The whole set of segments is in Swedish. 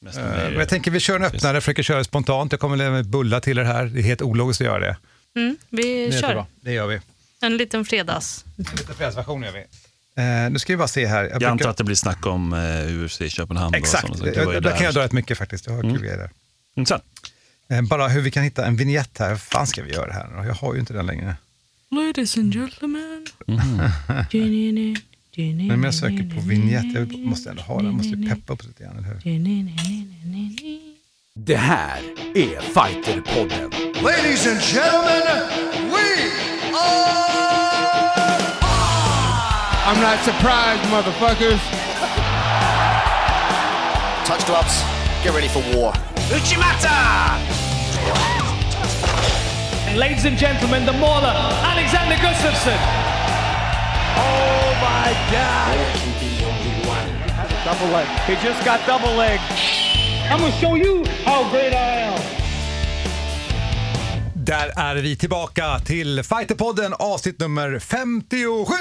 men jag tänker vi kör en öppnare, försöker köra spontant. Jag kommer lämna bulla till er här. Det är helt ologiskt att göra det. Mm, vi Det kör. Det gör vi. en liten fredags. En liten fredagsversion gör vi. Eh, nu ska vi bara se här. Jag Jag brukar- antar att det blir snack om eh, UFC i Köpenhamn. och Exakt, sådana saker. Det var ju där kan där. jag dra rätt mycket faktiskt. Jag har kul grejer där. Eh, Bara hur vi kan hitta en vignett här. Hur fan ska vi göra här? Jag har ju inte den längre. Ladies and gentlemen. Men jag söker på vignett, jag måste ändå ha den. Jag måste peppa upp lite grann, eller hur? Det här är Fighterpodden. Ladies and gentlemen, we are. I'm not surprised, motherfuckers. Touch gloves, get ready for war. And ladies and gentlemen, the mauler, Alexander Gustafsson. Oh my God! Double leg. He just got double leg. I'm gonna show you how great I am. Där är vi tillbaka till Fighterpodden avsnitt nummer 57!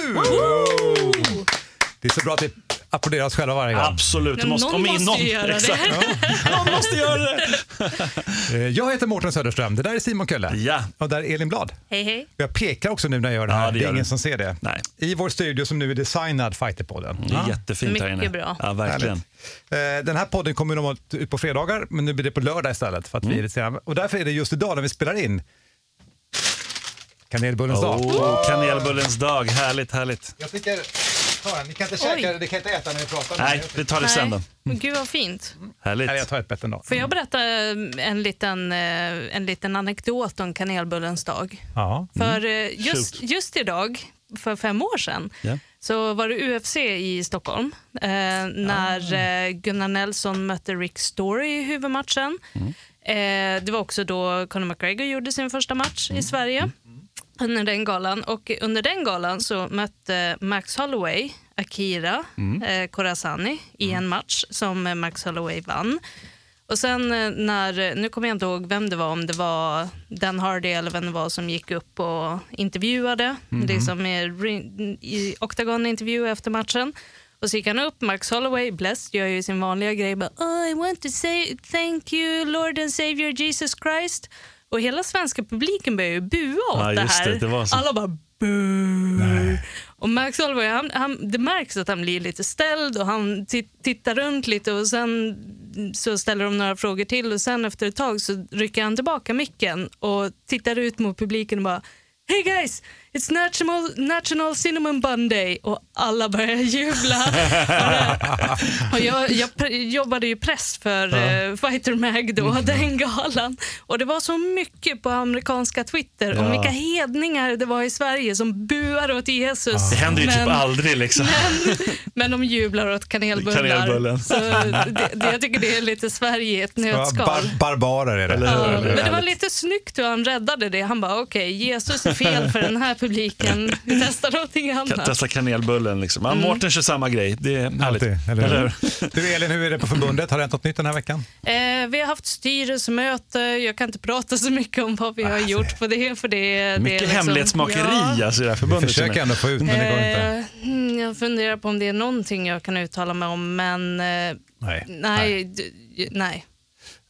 Det är så bra att vi applåderar oss själva varje gång. Absolut. Men någon om in- måste ju göra det. Exakt. någon måste göra det. Eh, Jag heter Mårten Söderström, det där är Simon Kölle. Ja. Och där är Elin Blad. Hej hej. Jag pekar också nu när jag gör det här, Ja, det det är ingen du. som ser det. Nej. I vår studio som nu är designad Fighterpodden. Det är jättefint här inne. Mycket bra. Ja, verkligen. Eh, Den här podden kommer normalt ut på fredagar, men nu blir det på lördag istället. För att Mm. vi är lite. Och därför är det just idag när vi spelar in Kanelbullens dag. Oh, kanelbullens dag. Härligt, härligt. Jag tycker, Ni kan inte Oj. käka, ni kan inte äta när vi pratar. Nej, vi tar det sen då. Gud vad fint. Härligt. Nej, jag tar ett bett ändå. Får jag berätta eh, en liten, eh, en liten anekdot om kanelbullens dag? Ja. För eh, just, just idag, för fem år sedan, Ja. så var det UFC i Stockholm eh, när eh, Gunnar Nelson mötte Rick Story i huvudmatchen. Eh, det var också då Conor McGregor gjorde sin första match i Sverige under den galan. Och under den galan så mötte Max Holloway Akira eh, Corazani i en match som Max Holloway vann. Och sen eh, när, nu kommer jag inte ihåg vem det var, om det var Dan Hardy eller vem det var som gick upp och intervjuade, liksom i, i Octagon-intervju efter matchen. Och så gick han upp, Max Holloway, blessed, gör ju sin vanliga grej, bara, oh, I want to say thank you Lord and Savior Jesus Christ. Och hela svenska publiken började ju bua åt Ja, det här. det, det så. Alla bara boo. Och Max Holloway, han, han, det märks att han blir lite ställd och han ti- tittar runt lite och sen så ställer de några frågor till och sen efter ett tag så rycker han tillbaka micken och tittar ut mot publiken och bara Hey guys, it's National, National Cinnamon Bun Day och alla börjar jubla. och jag, jag jobbade ju press för eh, Fighter Mag då, den galan. Och det var så mycket på amerikanska Twitter om Ja. vilka hedningar det var i Sverige som buar åt Jesus. Det händer ju typ Men- aldrig liksom. men, men de jublar åt kanelbullar. Kanelbullen. Så det, det, jag tycker det är lite Sverige i ett Ja, nötskal. bar barbarer är det. Eller hur? Ja, men det var lite snyggt hur han räddade det. Han bara, okej, Jesus är fel för den här publiken. Vi testar någonting annat. testa kanelbullen liksom. Mm. Mårten kör samma grej. Det är härligt. Alltid, eller Eller? Du Elin, hur är det på förbundet? Har det hänt något nytt den här veckan? Eh, vi har haft styrelsemöte. Jag kan inte prata så mycket om vad vi har gjort på det. För det, det Mycket är liksom, hemlighetsmakeri Ja. alltså, i det här Vi förbundet. försöker ändå få ut, men det går inte. Eh, mm, jag funderar på om det är någonting jag kan uttala mig om, men eh, Nej. nej. d- nej.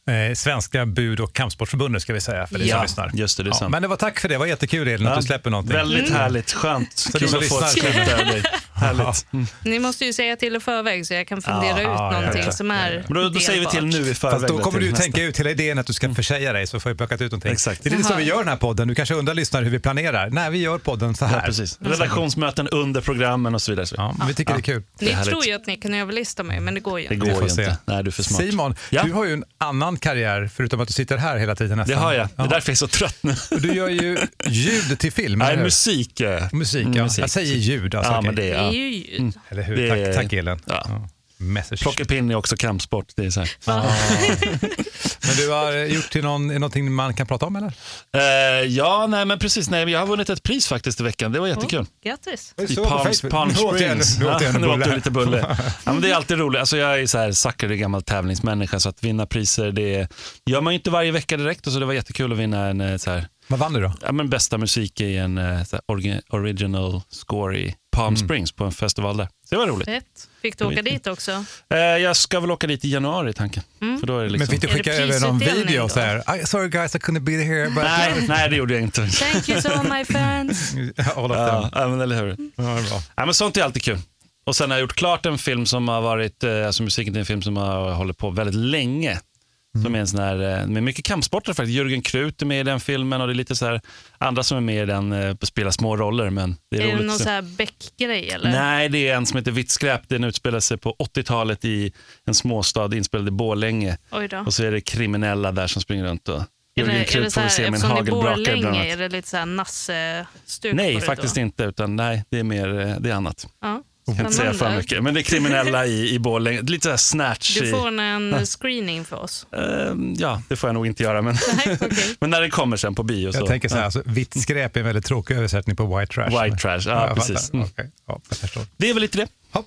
Eh, Svenska bud och kampsportsportförbundet ska vi säga för dig som Ja, lyssnar. just det, det är sant. Men det var tack för det, det var jättekul Elin att du släpper någonting. Väldigt härligt, skönt. du Kul som att få ett lyssnar- släpp av dig. Härligt. Mm. Ni måste ju säga till i förväg så jag kan fundera Ja, ut ja, någonting ja. som är Men då, då säger vi till nu i förväg. Fast då kommer du nästa. tänka ut hela idén att du ska försäga dig så får vi plockat ut någonting. Exakt. Det är lite så Jaha. vi gör den här podden. Du kanske undrar lyssnare hur vi planerar. Nej, vi gör podden så här. Ja, precis. Redaktionsmöten under programmen och så vidare. Ja, men vi tycker det är kul. Ni är tror ju att ni kan överlista mig, men det går ju Det inte. Vi går ju inte. Nej, du är för smart. Simon, Ja. du har ju en annan karriär förutom att du sitter här hela tiden nästan. Det har jag. Det är därför jag är så trött nu. Du gör ju ljud till film, Nej, musik. eh. Musik, Mm, ja. musik. Jag säger ljud. Alltså, Ja, men det Det är... Ja. ju ljud. Eller hur? Det är- Tack, tack Elin. Ja. Messersch. Plockepinn är också kampsport. Det är så här. Men du har gjort till någon, någonting man kan prata om eller? Eh, ja, nej men precis. Nej, jag har vunnit ett pris faktiskt i veckan. Det var jättekul. Grattis. I Palm, Springs. nu åt jag nu åt lite bulle. Ja, men det är alltid roligt. Alltså, jag är så här sucker, gammal tävlingsmänniska, så att vinna priser det gör man ju inte varje vecka direkt. Och så det var jättekul att vinna en eh, så här, Vad vann du då? ja, men bästa musik i en orgi- original score i Palm Mm. Springs på en festival där. Så det var roligt. Rätt. Fick du åka dit också? Eh, jag ska väl åka dit i januari i tanken. Mm. För då är det liksom... Men fick du skicka över någon video så här, "I- sorry guys I couldn't be here but nej, nej, det gjorde jag inte. Thank you so my fans. all of them. ja, men eller hur. Ja, det är bra. Ja, men sånt är alltid kul. Och sen har jag gjort klart en film som har varit, eh, alltså musiken till en film som har hållit på väldigt länge. Som är en sån här, eh, med mycket kampsporter faktiskt. Jörgen Krut är med i den filmen och det är lite så här, andra som är med i den eh, spelar små roller men det är, Är det någon så här Beck-grej eller? Nej, det är en som heter Vitt skräp. Den utspelar sig på 80-talet i en småstad inspelad i Borlänge. Och så är det kriminella där som springer runt. Och Jörgen är det Krut får vi se med en hagelbrakare bland annat. är det lite så här på Nej, faktiskt då? inte. Utan nej, det är mer eh, det är annat. Ja. Jag kan inte säga för mycket. Men det är kriminella i, i Borlänge. Lite så här snatch. Du i, får en screening för oss. Ehm, ja, det får jag nog inte göra. Men, Nej, okej. men när den kommer sen på bio så. Jag tänker så här, alltså, vitt skräp är en väldigt tråkig översättning på white trash. White trash, ja, jag precis. Mm. Okej, Ja. Det är väl lite det. Hopp.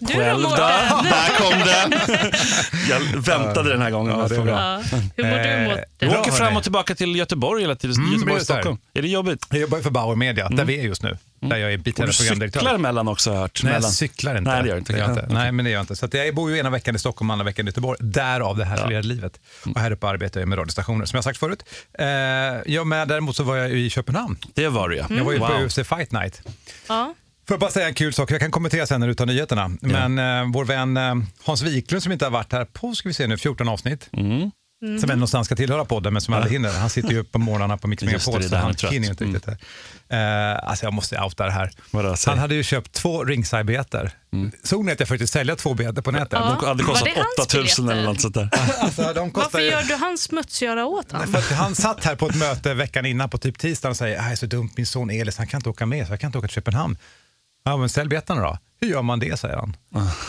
Du Själv då? Där kom den. Jag väntade den här gången. Ja, det är bra. Ja. Hur mår du Eh, Mårten? Du åker fram och tillbaka till Göteborg eller till Mm, Göteborg det. Stockholm. Är det jobbigt? Jag jobbar för Bauer Media, där vi är just nu. Där jag är Och biträdande du programdirektör. cyklar emellan också har jag hört. Nej, mellan. jag cyklar inte. Nej, det gör du inte. Det gör jag Ja, inte. Nej, men det gör jag inte. Så att jag bor ju ena veckan i Stockholm, andra veckan i Göteborg. Därav det här förvirrade livet. Och här uppe arbetar jag med radiostationer, som jag sagt förut. Eh, ja, men däremot så var jag i Köpenhamn. Det var du ja. Jag var ju på Wow. UFC Fight Night. Ja. Får jag bara säga en kul sak, jag kan kommentera sen när du tar nyheterna. Men eh, vår vän eh, Hans Wiklund som inte har varit här på, ska vi se nu, 14 avsnitt. Mm. Som ändå någonstans ska tillhöra podden men som aldrig hinner. Han sitter ju upp på morgnarna på Mix Just det, Megapol det så där han han är trött. hinner ju inte Mm. riktigt det. Eh, alltså jag måste outa det här. Vadå, säg. han hade ju köpt två ringside-biljetter. Såg ni att jag försökte sälja två biljetter på nätet? Ja. De hade Var kostat det hans 8000 eller något sånt där. Alltså, de kostar Varför ju... gör du hans smutsgöra åt honom? För att han satt här på ett möte veckan innan på typ tisdagen och säger, "Ah, det är så dumt, min son Elis, han kan inte åka med, så jag kan inte åka till Köpenhamn. Ja, men sälj biljetterna då. Hur gör man det, säger han.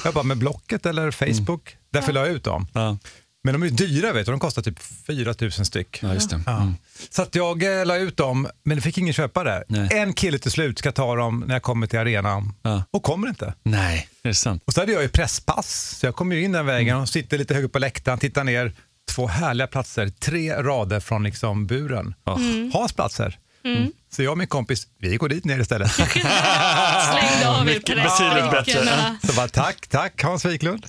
Jag bara, med Blocket eller Facebook? Därför la jag ut dem. Ja, Men de är dyra, vet du. de kostar typ 4 000 styck. ja just det. Ja. Mm. Så att jag eh, la ut dem, men det fick ingen köpa det. Nej. En kille till slut ska ta dem när jag kommer till arenan Ja. och kommer inte. Nej, är det sant? Och så hade jag ju presspass, så jag kommer ju in den vägen och sitter lite högt upp på läktaren, tittar ner, två härliga platser, tre rader från liksom buren. Ja. Hans platser. Så jag och min kompis, vi går dit ner istället. Slängde av er betydligt bättre. Så bara, tack, tack Hans Wiklund.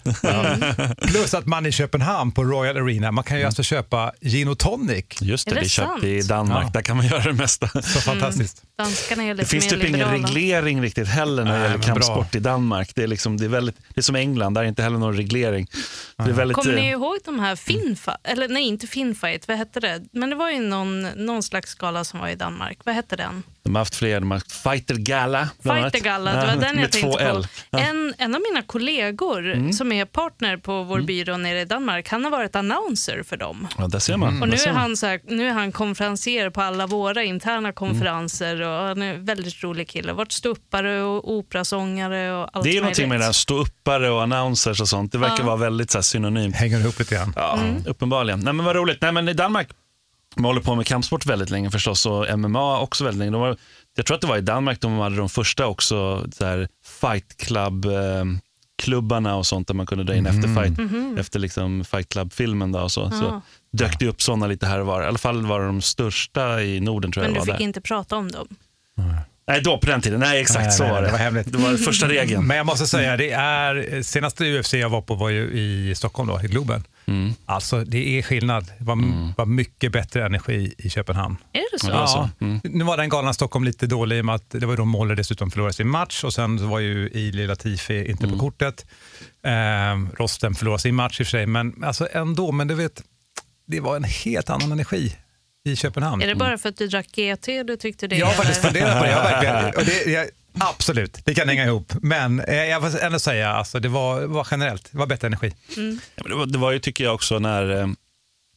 Plus att man i Köpenhamn på Royal Arena, man kan ju alltså köpa gin och tonic. Just det, Är det det är köpt i? Danmark. Ja. Där kan man göra det mesta. Så fantastiskt. Danskarna är Det lite finns mer typ ingen liberala. reglering riktigt heller när det gäller kampsport i Danmark. Det är, liksom, det, är väldigt, det är som England, där är inte heller någon reglering. Det är väldigt, Kommer ni eh, ihåg de här Finfight? Eller nej, inte Finfight. Vad hette det? Men det var ju någon, någon slags gala som var i Danmark. Vad hette den? de har haft fler, de har haft Fighter Gala. Fighter Gala, det Ja, var den jag med tänkte två på. Ja. Mm. En, en av mina kollegor som är partner på vår byrå nere i Danmark, han har varit announcer för dem. Ja, där ser man. Och nu är, han så här, nu är han konferenser på alla våra interna konferenser och han är en väldigt rolig kille. Varit ståuppare och operasångare och allt Det är någonting med det här ståuppare och annonsers och sånt. Det verkar Ja. vara väldigt så här, synonymt. Hänger ihop lite grann. Ja, uppenbarligen. Nej, men vad roligt. Nej, men i Danmark, de håller på med kampsport väldigt länge förstås och MMA också väldigt länge. De var, jag tror att det var i Danmark de hade de första också så här, fight club eh, klubbarna och sånt där man kunde dra in efter fight, efter liksom fight club-filmen. Då, och så, så Ja. dök det upp sådana lite här och var. I alla fall var de största i Norden tror Men jag du var fick där. inte prata om dem. Nej, då på den tiden. Nej, exakt Nej, så nej, var det. det var hemligt. Det var första regeln. Men jag måste säga, det är, senaste UFC jag var på var ju i Stockholm, då, i Globen. Mm. Alltså det är skillnad. Det var, var mycket bättre energi i Köpenhamn. Är det så? Ja, det så. Ja, Nu var den galna Stockholm lite dålig i och med att det var då Måler dessutom förlorade sin match och sen var ju Ili Latifi inte Mm. på kortet. Eh, Rostem förlorade sin match i och för sig, men alltså ändå, men du vet, det var en helt annan energi i Köpenhamn. Är det bara för att du drack GT du tyckte det? Jag har faktiskt funderat på det. Jag har verkligen, och det jag, absolut, det kan hänga ihop. Men eh, jag får ändå säga, alltså, det var, var generellt, det var bättre energi. Ja, men det, var, det var ju, tycker jag också, när eh,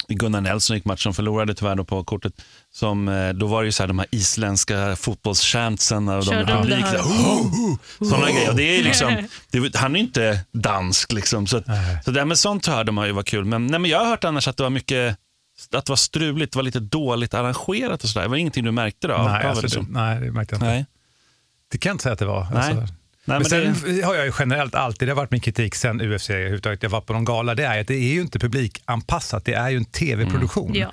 Gunnar Nelson gick match som förlorade tyvärr då på kortet. Som, eh, då var det ju så här, de här isländska fotbollschantsen och de med publik. där, "Oh, oh", Sådana grejer. Och det är liksom, det, han är ju inte dansk. Liksom, så att, så det, men sånt hörde man ju var kul. Men, nej, men jag har hört annars att det var mycket att det var struligt, det var lite dåligt arrangerat och sådär. Det var ingenting du märkte då? nej, av alltså, det, det, nej, det märkte jag inte. nej. Det kan jag inte säga att det var. Nej. Alltså. Nej, men, men sen har jag ju generellt alltid, det har varit min kritik sen UFC överhuvudtaget, jag var på någon gala, det är att det är ju inte publikanpassat, det är ju en tv-produktion. Ja.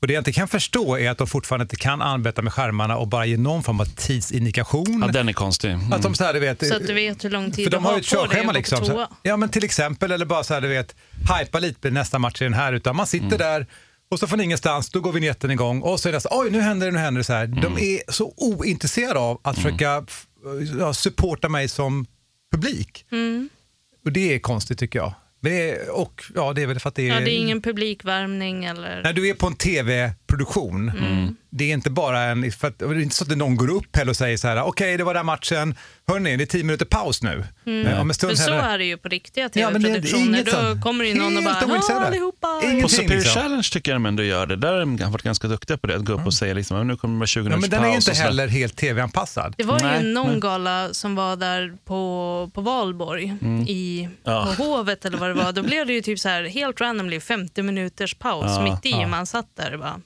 Och det jag inte kan förstå är att de fortfarande inte kan arbeta med skärmarna och bara ge någon form av tidsindikation. Ja, den är konstig. Mm. Att de så här, du vet, Så att du vet hur lång tid för du de har ju har ett på dig att körschema liksom. Så, ja men till exempel, eller bara så här, du vet, hypa lite på nästa match i den här. Utan man sitter Mm. där och så från ingenstans, då går vignetten igång och så är det så, oj nu händer det, nu händer det så här. De Mm. är så ointresserade av att försöka f- ja, supporta mig som publik. Mm. Och det är konstigt tycker jag. Men det är, och ja, det är väl för att det är... Ja, det är ingen publikvärmning eller... När du är på en tv-produktion, Mm. det är inte bara en, för att, det är inte så att någon går upp heller och säger så här, okej det var den matchen, hörni det är tio minuter paus nu. Eh, Om en stund Mm. För så är det ju på riktiga Ja, tv-produktioner. inget Då kommer det in någon och bara. “Hallå allihopa!” Ingenting, På Superior liksom. Challenge tycker jag de ändå gör det. Där har de varit ganska duktiga på det. Att gå upp och säga liksom, nu kommer det vara 20 Ja, minuters men den är paus inte heller helt tv-anpassad. Det var Nej, ju någon men- gala som var där på, på Valborg, i, Mm. Ja. på Hovet eller vad det var. Då blev det ju typ så här helt randomly 50 minuters paus Ja, mitt i. ja. Man satt där och bara...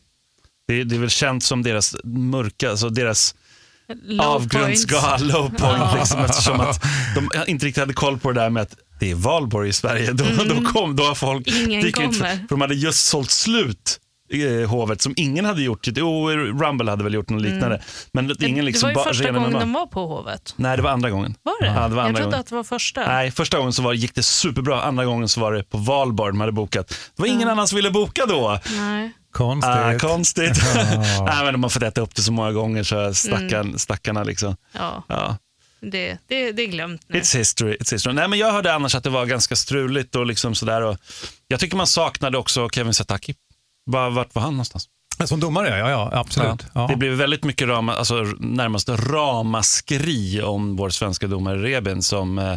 Det, det är väl känt som deras mörka, alltså deras Low avgrundsgal, low point. Liksom, eftersom att de inte riktigt hade koll på det där med att det är valborg i Sverige. Då, då, kom, då folk Mm. Ingen dyker inte- kommer. För de hade just sålt slut eh, hovet som ingen hade gjort. Jo, Rumble hade väl gjort något liknande. Men ingen liksom Mm. det var ju första gången de var på Hovet. Nej, det var andra gången. Var det? Ja, det var jag andra trodde gången. att det var första. Nej, första gången så var, gick det superbra. Andra gången så var det på valborg de hade bokat. Det var ingen annan som ville boka då. Nej. Konstigt. Ah, konstigt. Nej, men de har fått äta upp det så många gånger så stackarn, stackarna liksom. Ja, Ja. det, det, det är glömt nu. It's history, it's history. Nej, men jag hörde annars att det var ganska struligt och liksom sådär. Och jag tycker man saknade också Kevin Sataki. Var, vart var han någonstans? Som domare, ja, ja absolut. Ja. Det blev väldigt mycket rama, alltså, närmast ramaskri om vår svenska domare Rebin som eh,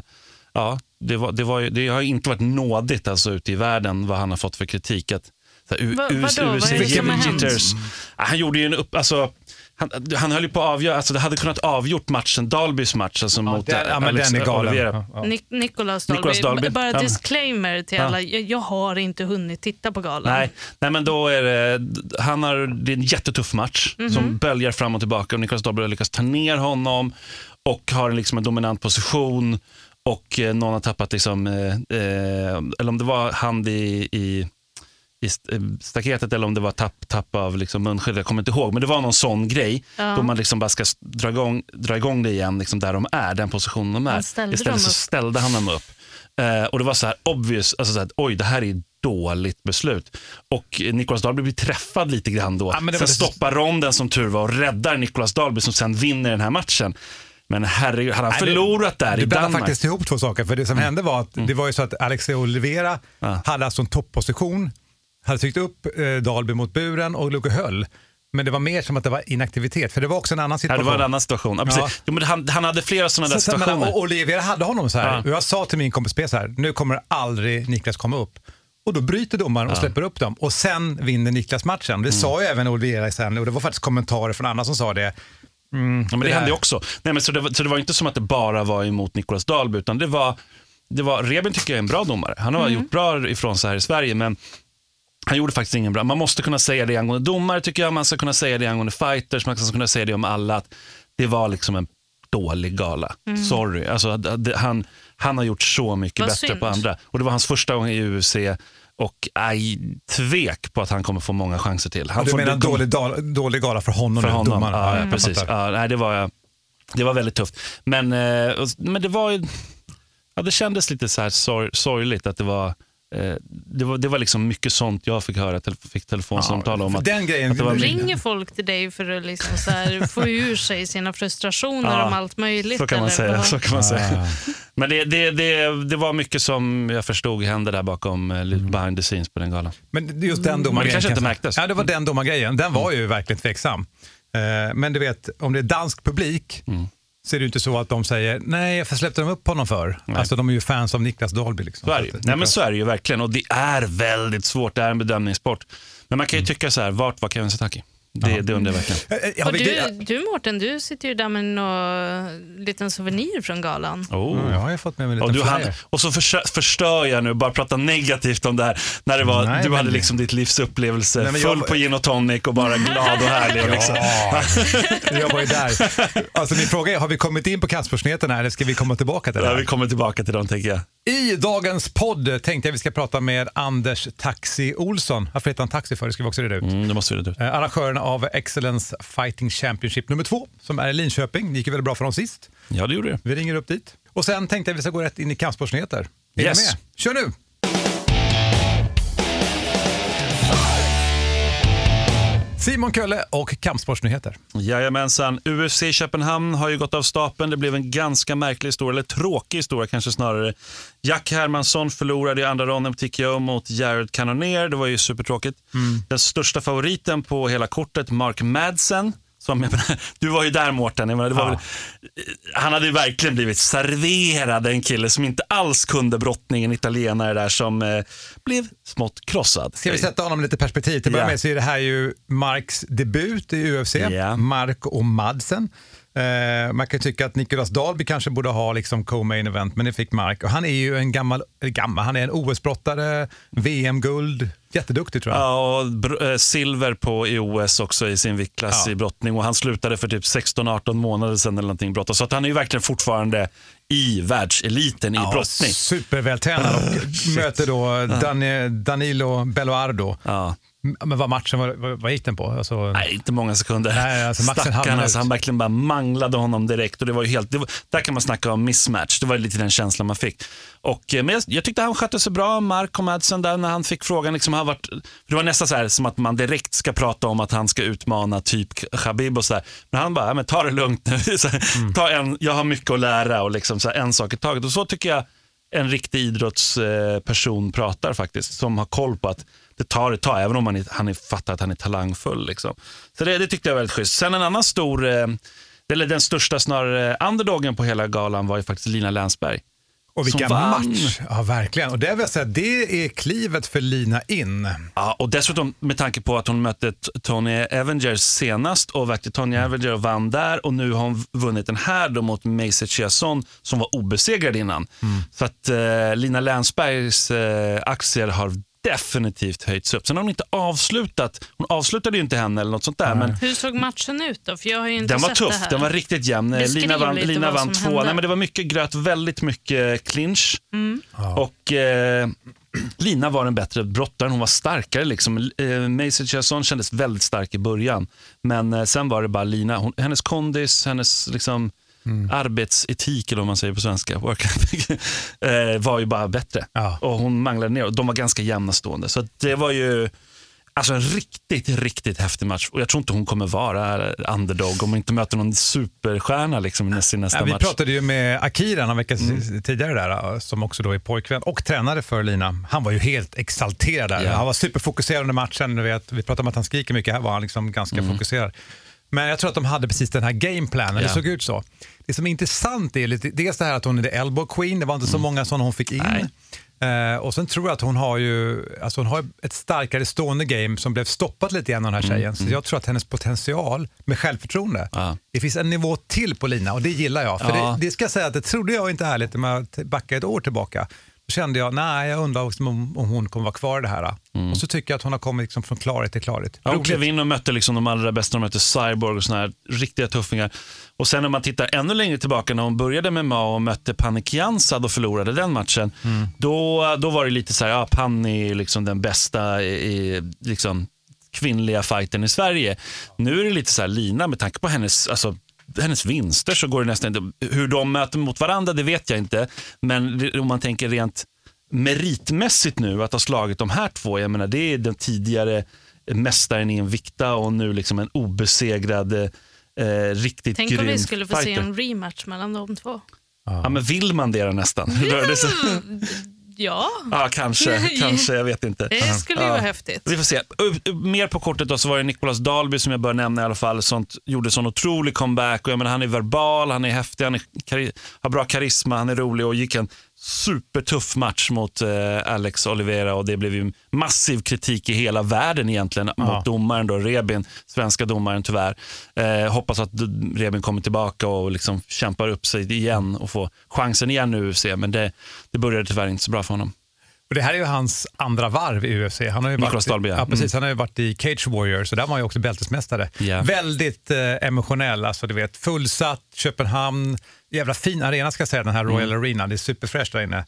Ja, det, var, det, var, det har ju inte varit nådigt alltså, ute i världen vad han har fått för kritik. Att, så här, U- Va- US vadå? Vad är det som har hänt? jitters. Ja, Han gjorde ju en upp... Alltså, han, han höll ju på att avgöra, alltså det hade kunnat avgjort matchen, Dalbys match alltså mot den- ja, men Alex den är galen. Oliveira. Ja, ja. Nic- Nicolas Dalby. Nicolas Dalby. Bara Ja. disclaimer till Ja. alla. Jag, jag har inte hunnit titta på galan. Nej, nej, men då är det, han har, det är en jättetuff match Mhm. som böljar fram och tillbaka och Niklas Dahlberg har lyckats ta ner honom och har liksom en dominant position och eh, någon har tappat, liksom, eh, eh, eller om det var hand i, i, i eh, staketet eller om det var tapp, tapp av liksom munskydd, jag kommer inte ihåg. Men det var någon sån grej Ja. då man liksom bara ska dra igång, dra igång det igen liksom där de är, den positionen de är. Istället så ställde han dem upp. Eh, och det var så här obvious, alltså så här, oj det här är dåligt beslut. Och Nicolas Dahlby blir träffad lite grann då. Ja, men det sen var- stoppar ronden som tur var och räddar Nicolas Dahlby som sen vinner den här matchen. Men herregud, hade han Nej, du- förlorat där Du i Danmark? faktiskt ihop två saker. För Det som hände var att det var ju så att Alexei Oliveira Mm. Ja. hade alltså en topposition, hade tryckt upp eh, Dalby mot buren och och höll. Men det var mer som att det var inaktivitet, för det var också en annan Ja, situation. det var en annan situation. Ja, precis. Ja. Jo, men han, han hade flera sådana där Så- men, situationer. och Oliveira hade honom så här. Ja. Och jag sa till min kompis P så här, nu kommer aldrig Niklas komma upp. Och då bryter domaren och släpper upp dem. Och sen vinner Niklas matchen. Mm. Det sa ju även Oliveira sen och det var faktiskt kommentarer från andra som sa det. Mm, Ja, men det, där. hände ju också. Nej, men så, det var, så det var inte som att det bara var emot Nicolas Dahlby, utan det var, det var Reben tycker jag är en bra domare. Han har gjort bra ifrån sig här i Sverige, men han gjorde faktiskt ingen bra. Man måste kunna säga det angående domare, tycker jag. Man ska kunna säga det angående fighters, man ska kunna säga det om alla. Att det var liksom en dålig gala. Sorry. Alltså, det, han, han har gjort så mycket Vad bättre synd. på andra. Och Det var hans första gång i UFC och aj, tvek på att han kommer få många chanser till. Han du får, menar det kommer- dålig, dålig gala för honom? för honom. domaren? Ja, ja, jag precis. Ja, nej, det, var, det var väldigt tufft. Men, eh, men det var ju- ja, det kändes lite så här sorg, sorgligt att det var det var, det var liksom mycket sånt jag fick höra, tel- fick telefonsamtal om. för Att, den grejen- att det var Ringer folk till dig för att liksom så här få ur sig sina frustrationer Ja, om allt möjligt? så kan man eller säga. Så kan man säga. Men det, det, det, det var mycket som jag förstod hände där bakom eh, lite behind the scenes på den galan. Men just den domargrejen. det kanske inte märktes. Ja, det var den domargrejen. Den var ju verkligen tveksam. Eh, Men du vet, om det är dansk publik Mm. Så är det inte så att de säger nej, varför släppte de upp honom för? Alltså de är ju fans av Niklas Dahlby. Liksom. Så är det Nej, men så är det ju verkligen. Och det är väldigt svårt. Det är en bedömningssport. Men man kan ju tycka så här, vart var Kevin Sataki? Det, det undrar jag verkligen. Eh, eh, Och du, du Mårten, du sitter ju där med någon liten souvenir från galan. Oh. Ja, jag har ju fått med mig en Och, liten du hann, och så förstör jag nu, bara prata negativt om det här. När det var, Nej, du hade liksom ditt livs upplevelse, Nej, full jag- på gin och tonic och bara glad och härlig. Och liksom. Ja, jag var ju där. Alltså min fråga är, har vi kommit in på kampsportsnyheterna eller ska vi komma tillbaka till det Ja, vi kommer tillbaka till dem tänker jag. I dagens podd tänkte jag vi ska prata med Anders Taxi Olsson. Varför heter han Taxi för? Det ska vi också reda ut. Mm, det måste vi reda ut. Eh, Arrangören av Excellence Fighting Championship nummer två, som är i Linköping. Det gick ju väldigt bra för dem sist. Ja, det gjorde det. Vi ringer upp dit. Och sen tänkte jag vi ska gå rätt in i kampsportsnyheter. Är Yes. med? Kör nu! Simon Kölle och kampsportsnyheter. Jajamensan. UFC i Köpenhamn har ju gått av stapeln. Det blev en ganska märklig historia, eller tråkig historia kanske snarare. Jack Hermansson förlorade i andra ronden på TKO mot Jared Cannonier. Det var ju supertråkigt. Den största favoriten på hela kortet, Mark Madsen. Som, menar, du var ju där Mårten. Menar, Ja. väl, han hade ju verkligen blivit serverad en kille som inte alls kunde brottningen, italienare där som eh, blev smått krossad. Ska vi sätta honom lite perspektiv? Till att börja Ja. med så är det här ju Marks debut i UFC. Ja. Mark och Madsen. Eh, man kan tycka att Nicolas Dalby kanske borde ha liksom co-main event, men det fick Mark. Och han är ju en gammal, gammal, han är en OS-brottare, VM-guld, jätteduktig tror jag. Ja, och eh, silver på i OS också i sin viktklass Ja. i brottning och han slutade för typ 16-18 månader sedan eller någonting brotta. Så att han är ju verkligen fortfarande i världseliten i brottning. Supervältränad och möter då Dan- Danilo Belluardo. Ja. Men vad matchen, vad, vad, gick den på? Alltså, Nej, inte många sekunder. Nej, alltså Stackarn, alltså, han verkligen bara manglade honom direkt. Och det var ju helt, var, där kan man snacka om mismatch. Det var lite den känslan man fick. Och, eh, men jag, jag tyckte han skötte sig bra, Mark och Madsen, där när han fick frågan. Liksom, han varit, det var nästan så här som att man direkt ska prata om att han ska utmana typ Khabib och så. Men han bara, men ta det lugnt nu. Här, Mm. ta en, jag har mycket att lära och liksom, så här, en sak i taget. Och så tycker jag en riktig idrottsperson pratar faktiskt, som har koll på att det tar ett tag, även om man är, han är, fattar att han är talangfull. Liksom. Så det, det tyckte jag var väldigt schysst. Sen en annan stor, eh, eller den största snarare underdogen på hela galan var ju faktiskt Lina Länsberg. och vann. match! Ja, verkligen. Och det vill jag säga, det är klivet för Lina in. Ja, och dessutom med tanke på att hon mötte Tony Avenger senast och väckte Tony Avenger och vann där och nu har hon vunnit den här då mot Macy Chiasson som var obesegrad innan. Så att eh, Lina Länsbergs eh, aktier har definitivt höjts upp. Sen har hon inte avslutat, hon avslutade ju inte henne eller något sånt där, men Hur såg matchen ut då? För jag har ju inte den var sett det tuff, här. den var riktigt jämn. Beskriv Lina vann, Lina vann två. Nej, men det var mycket gröt, väldigt mycket clinch. Mm. Och eh, Lina var den bättre brottaren, hon var starkare. Liksom. Eh, Macy Chiasson kändes väldigt stark i början, men eh, sen var det bara Lina. Hon, hennes kondis, hennes liksom, Mm. arbetsetik, eller vad man säger på svenska, eh, var ju bara bättre. Ja. Och hon manglade ner och de var ganska jämna stående. Så det var ju Alltså en riktigt, riktigt häftig match. Och jag tror inte hon kommer vara underdog om hon inte möter någon superstjärna liksom, i sin nästa Ja, vi match. pratade ju med Akira någon vecka Mm. tidigare där, som också då är pojkvän och tränare för Lina. Han var ju helt exalterad där. Ja. Han var superfokuserad under matchen. Vet, vi pratade om att han skriker mycket, här var han liksom ganska fokuserad. Men jag tror att de hade precis den här gameplanen, det Mm. Ja. såg ut så. Det som är intressant är lite, dels det här att hon är the elbow queen, det var inte så många sådana hon fick in. Mm. Nej. Eh, och sen tror jag att hon har ju alltså hon har ett starkare stående game som blev stoppat lite grann av den här tjejen. Så jag tror att hennes potential med självförtroende, Mm, Ja. det finns en nivå till på Lina och det gillar jag. För Ja. det, det ska jag säga att det trodde jag inte ärligt när jag backade ett år tillbaka. Kände jag, nej jag undrar också om, om hon kommer vara kvar i det här. Och så tycker jag att hon har kommit liksom från klarhet till klarhet. Mm. Ja, hon klev in och mötte liksom de allra bästa. De mötte Cyborg och såna här riktiga tuffingar. Och sen om man tittar ännu längre tillbaka när hon började med MMA och mötte Panny Kiansad och förlorade den matchen. Mm. Då, då var det lite så här, ja, Panny är liksom den bästa i, i, liksom, kvinnliga fighten i Sverige. Nu är det lite så här Lina med tanke på hennes, alltså, hennes vinster så går det nästan inte. Hur de möter mot varandra det vet jag inte. Men om man tänker rent meritmässigt nu att ha slagit de här två. Jag menar det är den tidigare mästaren i en vikta och nu liksom en obesegrad eh, riktigt Tänk om grym vi skulle få se fighter. en rematch mellan de två. Ja, men vill man det nästan? Sig? Ja, Ja, kanske, kanske, jag vet inte. det skulle ju vara häftigt. Vi får se. Mer på kortet då så var det Nicolas Dalby som jag bör nämna i alla fall. Sånt, gjorde sån otrolig comeback. Och jag menar, han är verbal, han är häftig, han är har bra karisma, han är rolig och gick en supertuff match mot eh, Alex Oliveira och det blev ju massiv kritik i hela världen egentligen mot domaren då, Rebin, svenska domaren tyvärr. Eh, hoppas att Rebin kommer tillbaka och liksom kämpar upp sig igen och får chansen igen i UFC, men det, det började tyvärr inte så bra för honom. Och det här är ju hans andra varv i UFC. Han har ju varit, Dahlby, ja. ja. precis, Han har ju varit i Cage Warriors och där var han ju också bältesmästare. Ja. Väldigt eh, emotionell, alltså du vet fullsatt, Köpenhamn, jävla fin arena ska jag säga, den här Royal Mm. Arena. Det är superfräscht där inne.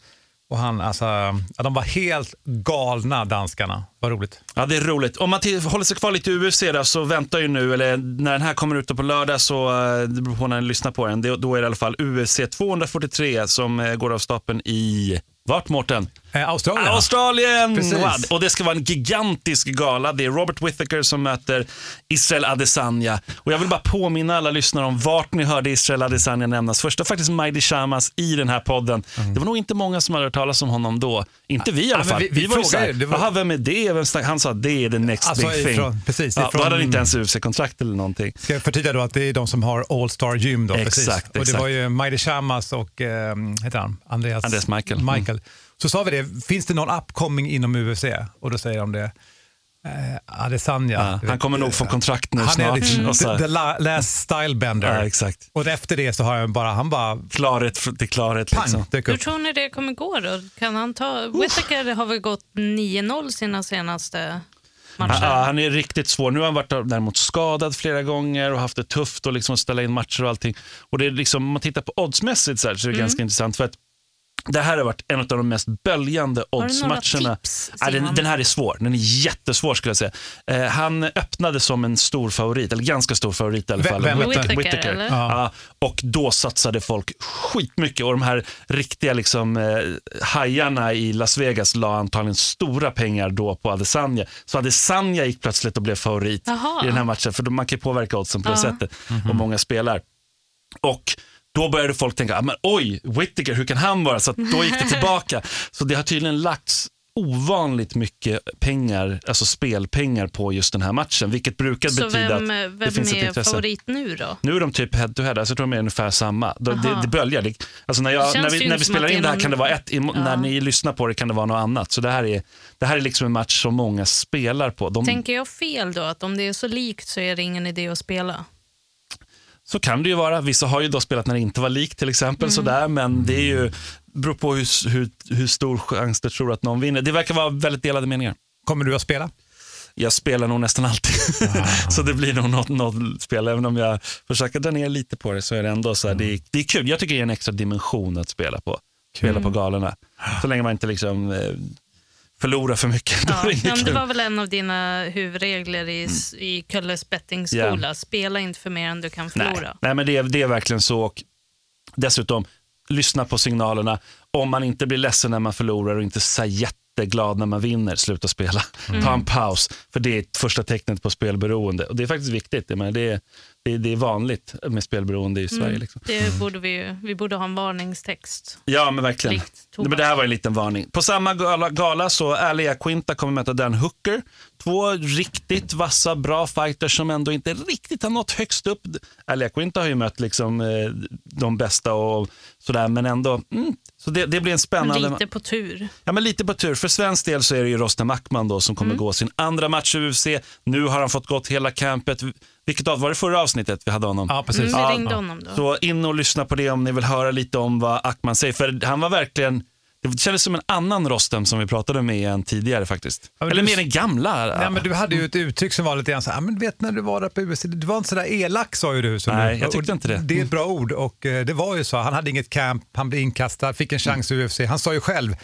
Och han, alltså, ja, de var helt galna danskarna. Vad roligt. Ja, det är roligt. Om man håller sig kvar lite i UFC då, så väntar ju nu, eller när den här kommer ut på lördag, så eh, det beror på när ni lyssnar på den, det, då är det i alla fall UFC 243 som eh, går av stapeln i, vart Mårten? Eh, Australien. Australien! Precis. Och det ska vara en gigantisk gala. Det är Robert Whittaker som möter Israel Adesanya. Och jag vill bara påminna alla lyssnare om vart ni hörde Israel Adesanya nämnas först. Det var faktiskt Majdi Shamas i den här podden. Det var nog inte många som hade hört talas om honom då. Inte vi i alla Mm. Ja, fall. vi- vi var ju såhär, det var- "Jaha, vem är det? Vem snack-" Han sa det är the next Alltså, big thing. ifrån- precis, ja, Då ifrån- hade han inte ens UFC-kontrakt eller någonting. Ska jag förtydliga då att det är de som har All Star Gym då? precis. Exakt, Och det exakt. var ju Majdi Shamas och, eh, heter han? Andreas, Andreas Michael. Mm. Michael. Så sa vi det, finns det någon upcoming inom UFC? Och då säger de det. Eh, Adesanya. Ja, han kommer nog få kontrakt nu han snart. är liksom Och så- the, the la- last stylebender. Ja, exakt. Och efter det så har han bara, han bara Klarhet till klarhet. pang, Liksom. Hur tror ni det kommer gå då? Kan han ta... Whittaker har väl gått 9-0 sina senaste matcher? Ja, han är riktigt svår. Nu har han varit däremot skadad flera gånger och haft det tufft och liksom ställa in matcher och allting. Och det är liksom, om man tittar på oddsmässigt så, här, så är det ganska intressant. för att det här har varit en av de mest böljande oddsmatcherna. Ja, den, den här är svår. Den är jättesvår skulle jag säga. Eh, han öppnade som en stor favorit, eller ganska stor favorit i alla fall. vem öppnade? Whittaker, eller? Ja. och då satsade folk skitmycket och de här riktiga liksom, eh, hajarna i Las Vegas la antagligen stora pengar då på Adesanya. Så Adesanya gick plötsligt och blev favorit Jaha. i den här matchen, för man kan ju påverka oddsen på det Ja. sättet och många spelar. Och då började folk tänka, ah, men oj, Whittaker, hur kan han vara? Så att då gick det tillbaka. Så det har tydligen lagts ovanligt mycket pengar, alltså spelpengar på just den här matchen, vilket brukar Så betyda vem, att vem det finns ett är intresse. favorit nu då? Nu är de typ head to head, alltså jag tror de är ungefär samma. De, det, det böljar. Det, alltså när, jag, när vi, när vi spelar att in är det här någon- kan det vara ett, Ja. när ni lyssnar på det kan det vara något annat. Så det här är, det här är liksom en match som många spelar på. De, Tänker jag fel då? Att om det är så likt så är det ingen idé att spela? Så kan det ju vara. Vissa har ju då spelat när det inte var likt till exempel. Mm. Sådär, men det är ju, beror på hur, hur, hur stor chans du tror att någon vinner. Det verkar vara väldigt delade meningar. Kommer du att spela? Jag spelar nog nästan alltid. Ah. så det blir nog något, något spel. Även om jag försöker dra ner lite på det så är det ändå så här, Mm. det, är, det är kul. Jag tycker det är en extra dimension att spela på. Spela på galorna. Så länge man inte liksom förlorar för mycket. Ja, det men det var väl en av dina huvudregler i, s- i Kölles bettingskola. Ja. Spela inte för mer än du kan Nej, förlora. nej men det är, det är verkligen så. Och dessutom, lyssna på signalerna. Om man inte blir ledsen när man förlorar och inte här jätteglad när man vinner, sluta spela. Mm. Ta en paus, för det är första tecknet på spelberoende. Och Det är faktiskt viktigt. Jag menar, det, är, det, är, det är vanligt med spelberoende i Sverige. Liksom. Det borde vi, vi borde ha en varningstext. Ja, men verkligen. Tobak. Men det här var en liten varning. På samma gala, gala så Alia Quinta kommer möta Dan Hooker. Två riktigt vassa, bra fighters som ändå inte riktigt har nått högst upp. Alia Quinta har ju mött liksom, eh, de bästa och sådär, men ändå. Mm, så det, det blir en spännande... Lite på tur. Ja, men lite på tur. För svensk del så är det ju Rostem Ackman då som kommer Mm. gå sin andra match i UFC. Nu har han fått gått hela campet. Vilket av, var det förra avsnittet vi hade honom? Ja, precis. Mm, vi ringde ja. honom då. Så in och lyssna på det om ni vill höra lite om vad Ackman säger. För han var verkligen, det kändes som en annan Rostem som vi pratade med än tidigare faktiskt. Ja, Eller du- mer den gamla. Nej, men du hade ju ett uttryck som var lite grann så här, "Ah, men vet när du var där på UFC, du var inte så där elak sa ju du. Nej, du. jag tyckte inte det. Det är ett bra ord och eh, det var ju så. Han hade inget camp, han blev inkastad, fick en chans i UFC. Han sa ju själv,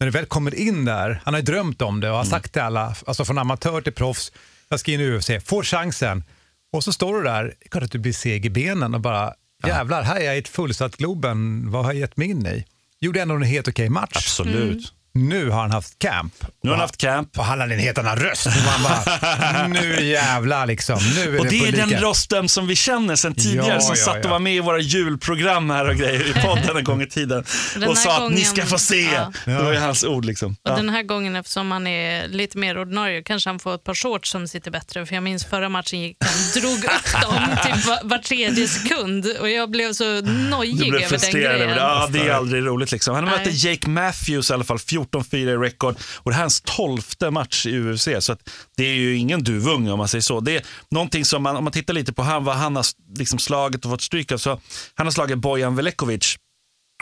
när du väl kommer in där, han har ju drömt om det och har sagt till alla, alltså från amatör till proffs, jag ska in i UFC, får chansen. Och så står du där, klart att du blir seg i benen och bara, jävlar, här är jag i ett fullsatt Globen, vad har jag gett mig in i? Gjorde ändå en helt okej match. Absolut. Nu har han haft camp. Nu har han haft camp. Och han hade en helt annan röst. Han bara, nu jävlar liksom. Nu är Och det, det är den rösten som vi känner sedan tidigare, Ja, som ja, satt ja. och var med i våra julprogram här och grejer i podden en gång i tiden. Den och sa att ni gången- ska få se. ja. Det var ju hans ord liksom. Och Ja. Den här gången, eftersom han är lite mer ordinarie, kanske han får ett par shorts som sitter bättre. För jag minns förra matchen gick han drog upp dem typ var, var tredje sekund och jag blev så nojig Du blev över den frustrerad grejen. över det. Ja, det är aldrig roligt. Liksom. Han mötte Jake Matthews i alla fall, 14-4 i rekord. Och det här är hans tolfte match i UFC. Så att det är ju ingen duvunge om man säger så. Det är någonting som, man, om man tittar lite på han, vad han har liksom slagit och fått stryk av. Så han har slagit Bojan Velekovic.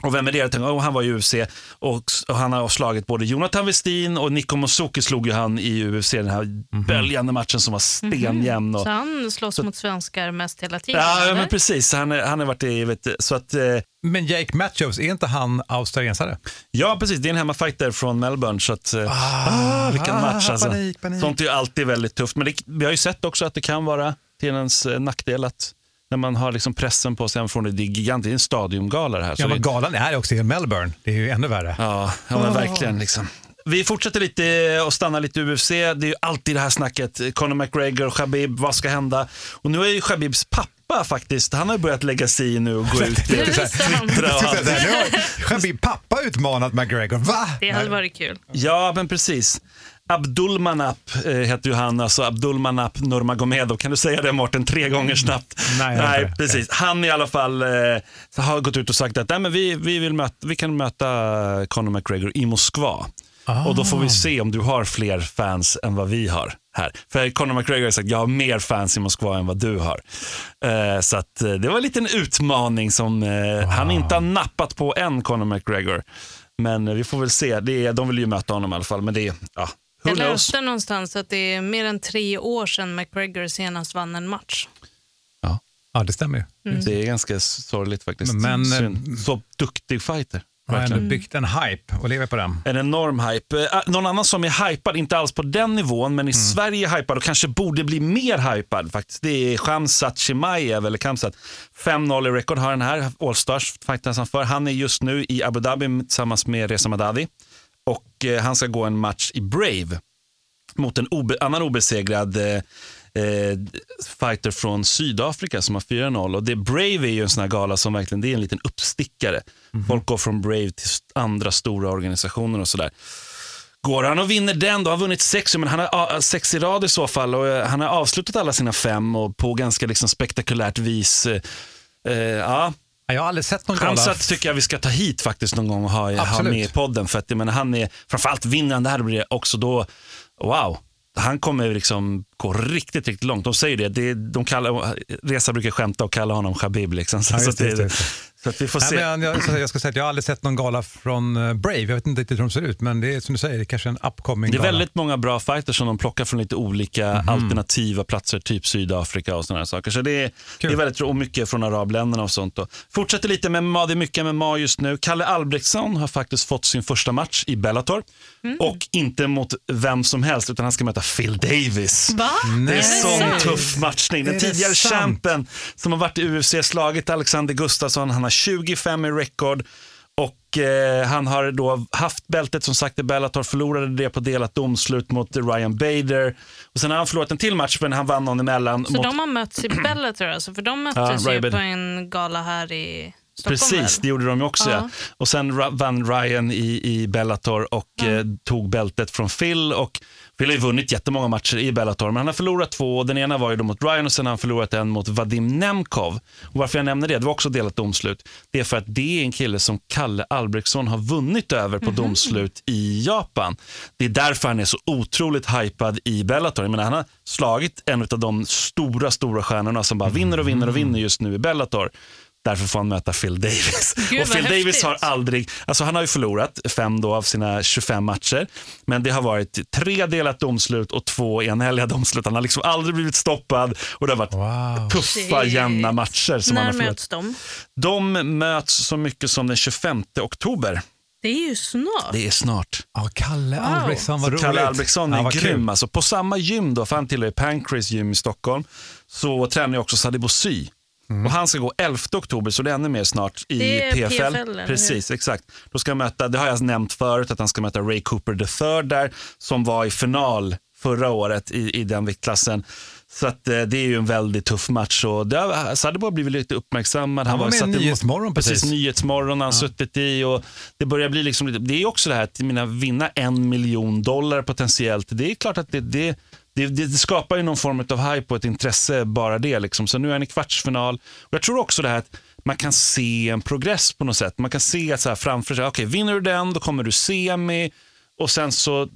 Och vem är det? Tänkte, oh, han var i UFC och, och han har slagit både Jonathan Westin och Nico Mosuki slog ju han i UFC, den här böljande matchen som var stenjämn. Och, Så han slåss mot svenskar mest hela tiden? Ja, ja, eller? men precis. Han, är- han har varit i, vet, så att, eh, Men Jake Matthews, är inte han australiensare? ja precis, det är en hemmafighter från Melbourne. Så att, eh, ah, vilken ah, match alltså. panik, panik. Sånt är ju alltid väldigt tufft. Men det, vi har ju sett också att det kan vara till ens eh, nackdel att när man har liksom pressen på sig från det, det är gigantiskt, det är en stadiumgala det här. så Ja, det, men galan är också i Melbourne. Det är ju ännu värre. Ja, ja men verkligen. Liksom. Vi fortsätter lite och stannar lite i UFC. Det är ju alltid det här snacket. Conor McGregor, Khabib, vad ska hända? Och nu är ju Khabibs pappa faktiskt, han har ju börjat lägga sig i nu och gå ut och twittra Nu har Khabib pappa utmanat McGregor. Va? Det hade varit kul. Ja, men precis. Abdulmanap eh, heter ju han, alltså Abdulmanap Nurmagomedov. Kan du säga det Mårten tre gånger snabbt? Nej, Nej precis. Han i alla fall eh, har gått ut och sagt att Nej, men vi, vi, vill möta, vi kan möta Conor McGregor i Moskva. Och då får vi se om du har fler fans än vad vi har här. För Conor McGregor har sagt jag har mer fans i Moskva än vad du har. Eh, så att, eh, det var en liten utmaning som eh, han inte har nappat på än, Conor McGregor. Men vi får väl se. Det är, de vill ju möta honom i alla fall. Men det ja, Jag knows? läste någonstans att det är mer än tre år sedan McGregor senast vann en match. Ja, Ja, det stämmer ju. det är ganska sorgligt faktiskt. Men, Synd. Så duktig fighter. Han har byggt en hype och lever på den. En enorm hype. Eh, någon annan som är hypad, inte alls på den nivån, men i Sverige är hypad och kanske borde bli mer hypad faktiskt. Det är Khamzat Chimaev, eller Khamzat. 5-0 i rekord har den här, Allstars fighten han för. Han är just nu i Abu Dhabi tillsammans med Reza Madadi och eh, han ska gå en match i Brave mot en obe, annan obesegrad eh, eh, fighter från Sydafrika som har 4-0. Och det, Brave är ju en sån här gala som verkligen det är en liten uppstickare. Folk går från Brave till andra stora organisationer och sådär. Går han och vinner den, då har han vunnit sex, men han har sex i rad i så fall och eh, han har avslutat alla sina fem och på ganska liksom spektakulärt vis. Eh, Ja, Jag har aldrig sett någon gala. Khamzat tycker jag vi ska ta hit faktiskt någon gång och ha, ha med i podden. För att jag menar, han är, framförallt vinner han det här blir också då, wow. Han kommer liksom gå riktigt, riktigt långt. De säger det, det de kallar, Resa brukar skämta och kalla honom Khabib. Liksom. Så, Ja, så, just att det, just det. Så att vi får Nej, se. men jag, jag, ska säga att jag har aldrig sett någon gala från eh, Brave. Jag vet inte riktigt hur de ser ut, men det är som du säger, det är kanske en upcoming Det är gala. väldigt många bra fighters som de plockar från lite olika Mhm. alternativa platser, typ Sydafrika och sådana saker. Så det är, det är väldigt och mycket från arabländerna och sånt. Då. Fortsätter lite med MMA, det är mycket MMA just nu. Kalle Albrektsson har faktiskt fått sin första match i Bellator. Och inte mot vem som helst, utan han ska möta Phil Davis. Va? Det är det sån tuff matchning. Den tidigare sant? champen som har varit i UFC, slagit Alexander Gustafsson, han har 25 i rekord. Och eh, han har då haft bältet som sagt i Bellator, förlorade det på delat domslut mot Ryan Bader. Och sen har han förlorat en till match, men han vann någon emellan. Så mot, de har mötts i Bellator alltså? För de Ja, möttes ju Raybed. på en gala här i Stockholm Precis, väl? det gjorde de ju också. Ja. Ja. Och sen vann Ryan i, i Bellator och eh, tog bältet från Phil. Och Phil har ju vunnit jättemånga matcher i Bellator, men han har förlorat två. Den ena var ju då mot Ryan och sen har han förlorat en mot Vadim Nemkov. Och varför jag nämner det, det var också delat domslut. Det är för att det är en kille som Kalle Albrektsson har vunnit över på domslut i Japan. Det är därför han är så otroligt hypad i Bellator. Jag menar, han har slagit en av de stora, stora stjärnorna som bara vinner och vinner och vinner just nu i Bellator. Därför får han möta Phil Davis. Gud, och Phil Davis häftigt. har aldrig, alltså han har ju förlorat fem då av sina 25 matcher. Men det har varit tre delat domslut och två enhälliga domslut. Han har liksom aldrig blivit stoppad och det har varit Wow. tuffa, Shit. jämna matcher som han När har förlorat. möts de? De möts så mycket som den 25 oktober. Det är ju snart. Det är snart. Ja, Kalle Wow. Albrektsson, vad roligt. Kalle Albrektsson Ja, är vad grym. Alltså, på samma gym, då, för han tillhör ju Pancrase gym i Stockholm, så tränar ju också Sadibou Sy. Och han ska gå 11 oktober, så det är ännu mer snart i PFL. PFL? Precis, exakt. Då ska han möta, det har jag nämnt förut, att han ska möta Ray Cooper III där, som var i final förra året i, i den viktklassen. Så att, eh, det är ju en väldigt tuff match. Och det har, Sadebo har blivit lite uppmärksammad. Han var med i Nyhetsmorgon precis. Nyhetsmorgon har han suttit i. Och det börjar bli liksom lite, det är också det här att menar, vinna en miljon dollar potentiellt. Det är klart att det, det, det, det skapar ju någon form av hype och ett intresse bara det. Liksom. Så nu är han i kvartsfinal. Och jag tror också det här att man kan se en progress på något sätt. Man kan se att så här framför sig, okej vinner du den då kommer du semi och sen så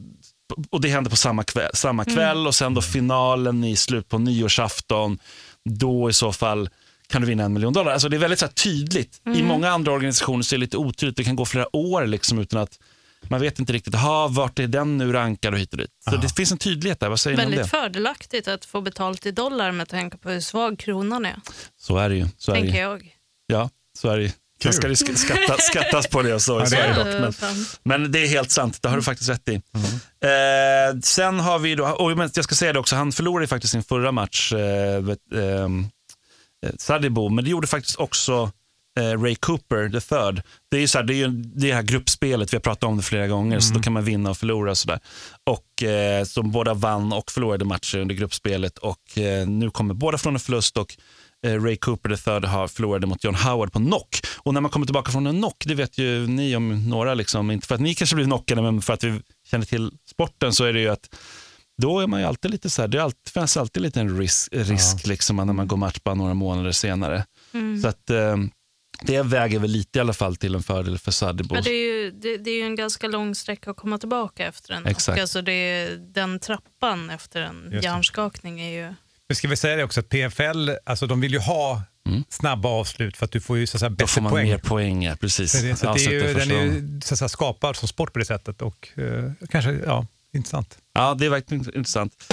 och det händer på samma kväll, samma kväll och sen då finalen i slut på nyårsafton. Då i så fall kan du vinna en miljon dollar. Alltså det är väldigt så tydligt. I många andra organisationer så är det lite otydligt. Det kan gå flera år liksom utan att man vet inte riktigt, aha, vart är den nu rankad och hit och dit. Så det finns en tydlighet där. Vad säger ni om Väldigt det? fördelaktigt att få betalt i dollar med tanke på hur svag kronan är, Så är det ju. Så är det tänker jag. Ja, så är det ju. Ska sk- skatta, skattas på det och så i det Sverige det. dock. Men, men det är helt sant, det har du faktiskt rätt i. Eh, sen har vi då, och men jag ska säga det också, han förlorade faktiskt sin förra match, eh, ehm, eh, Sadibou, men det gjorde faktiskt också Ray Cooper, the third. Det är ju så här, det, är ju det här gruppspelet, vi har pratat om det flera gånger, så då kan man vinna och förlora. Och så där. Och, eh, så båda vann och förlorade matcher under gruppspelet och eh, nu kommer båda från en förlust och eh, Ray Cooper the third har förlorade mot John Howard på knock. Och när man kommer tillbaka från en knock, det vet ju ni om några, liksom, inte för att ni kanske blir knockade, men för att vi känner till sporten så är det ju att då är man ju alltid lite så här, det alltid, finns alltid lite en risk, risk liksom, när man går match bara några månader senare. Så att eh, det väger väl lite i alla fall till en fördel för Sadibou. Men det, är ju, det, det är ju en ganska lång sträcka att komma tillbaka efter en Exakt. Alltså det, är- Den trappan efter en hjärnskakning är ju... Men ska vi säga det också att PFL, alltså de vill ju ha snabba avslut för att du får ju så att säga, Då bättre får man poäng. mer poäng, ja, precis. Är det. Så att det är ju, den är ju så att säga, skapad som sport på det sättet och eh, kanske, ja, intressant. Ja, det är verkligen intressant.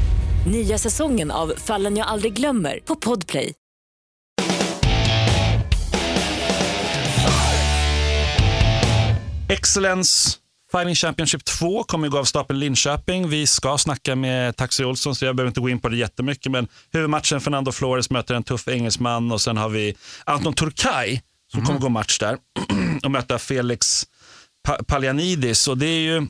Nya säsongen av Fallen jag aldrig glömmer på Podplay. Excellence Fighting Championship 2 kommer gå av stapeln Linköping. Vi ska snacka med Taxi Olsson så jag behöver inte gå in på det jättemycket. Men huvudmatchen Fernando Flores möter en tuff engelsman och sen har vi Anton Turkay som kommer gå match där och möta Felix pa- Palianidis. Och det är ju,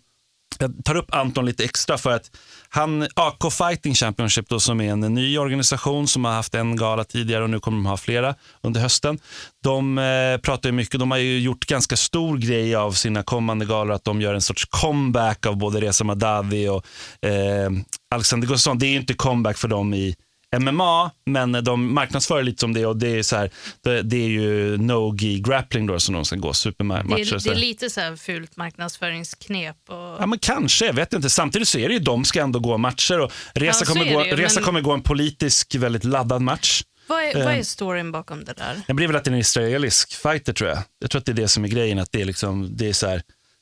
jag tar upp Anton lite extra för att han, AK Fighting Championship då, som är en ny organisation som har haft en gala tidigare och nu kommer de ha flera under hösten. De eh, pratar ju mycket, de har ju gjort ganska stor grej av sina kommande galor att de gör en sorts comeback av både Reza Madadi och eh, Alexander Gustafsson. Det är ju inte comeback för dem i MMA, men de marknadsför lite som det och det är, så här, det, det är ju no-gi grappling då som de ska gå Det supermatcher. är, så det är lite så här fult marknadsföringsknep. Och, Ja, men kanske, jag vet inte. Samtidigt så är det ju de ska ändå gå matcher och Resa, Ja, kommer, gå, det ju, Resa men- kommer gå en politisk väldigt laddad match. vad, är, vad eh, är storyn bakom det där? Det blir väl att det är en israelisk fighter tror jag. Jag tror att det är det som är grejen, att det är liksom, det är så här,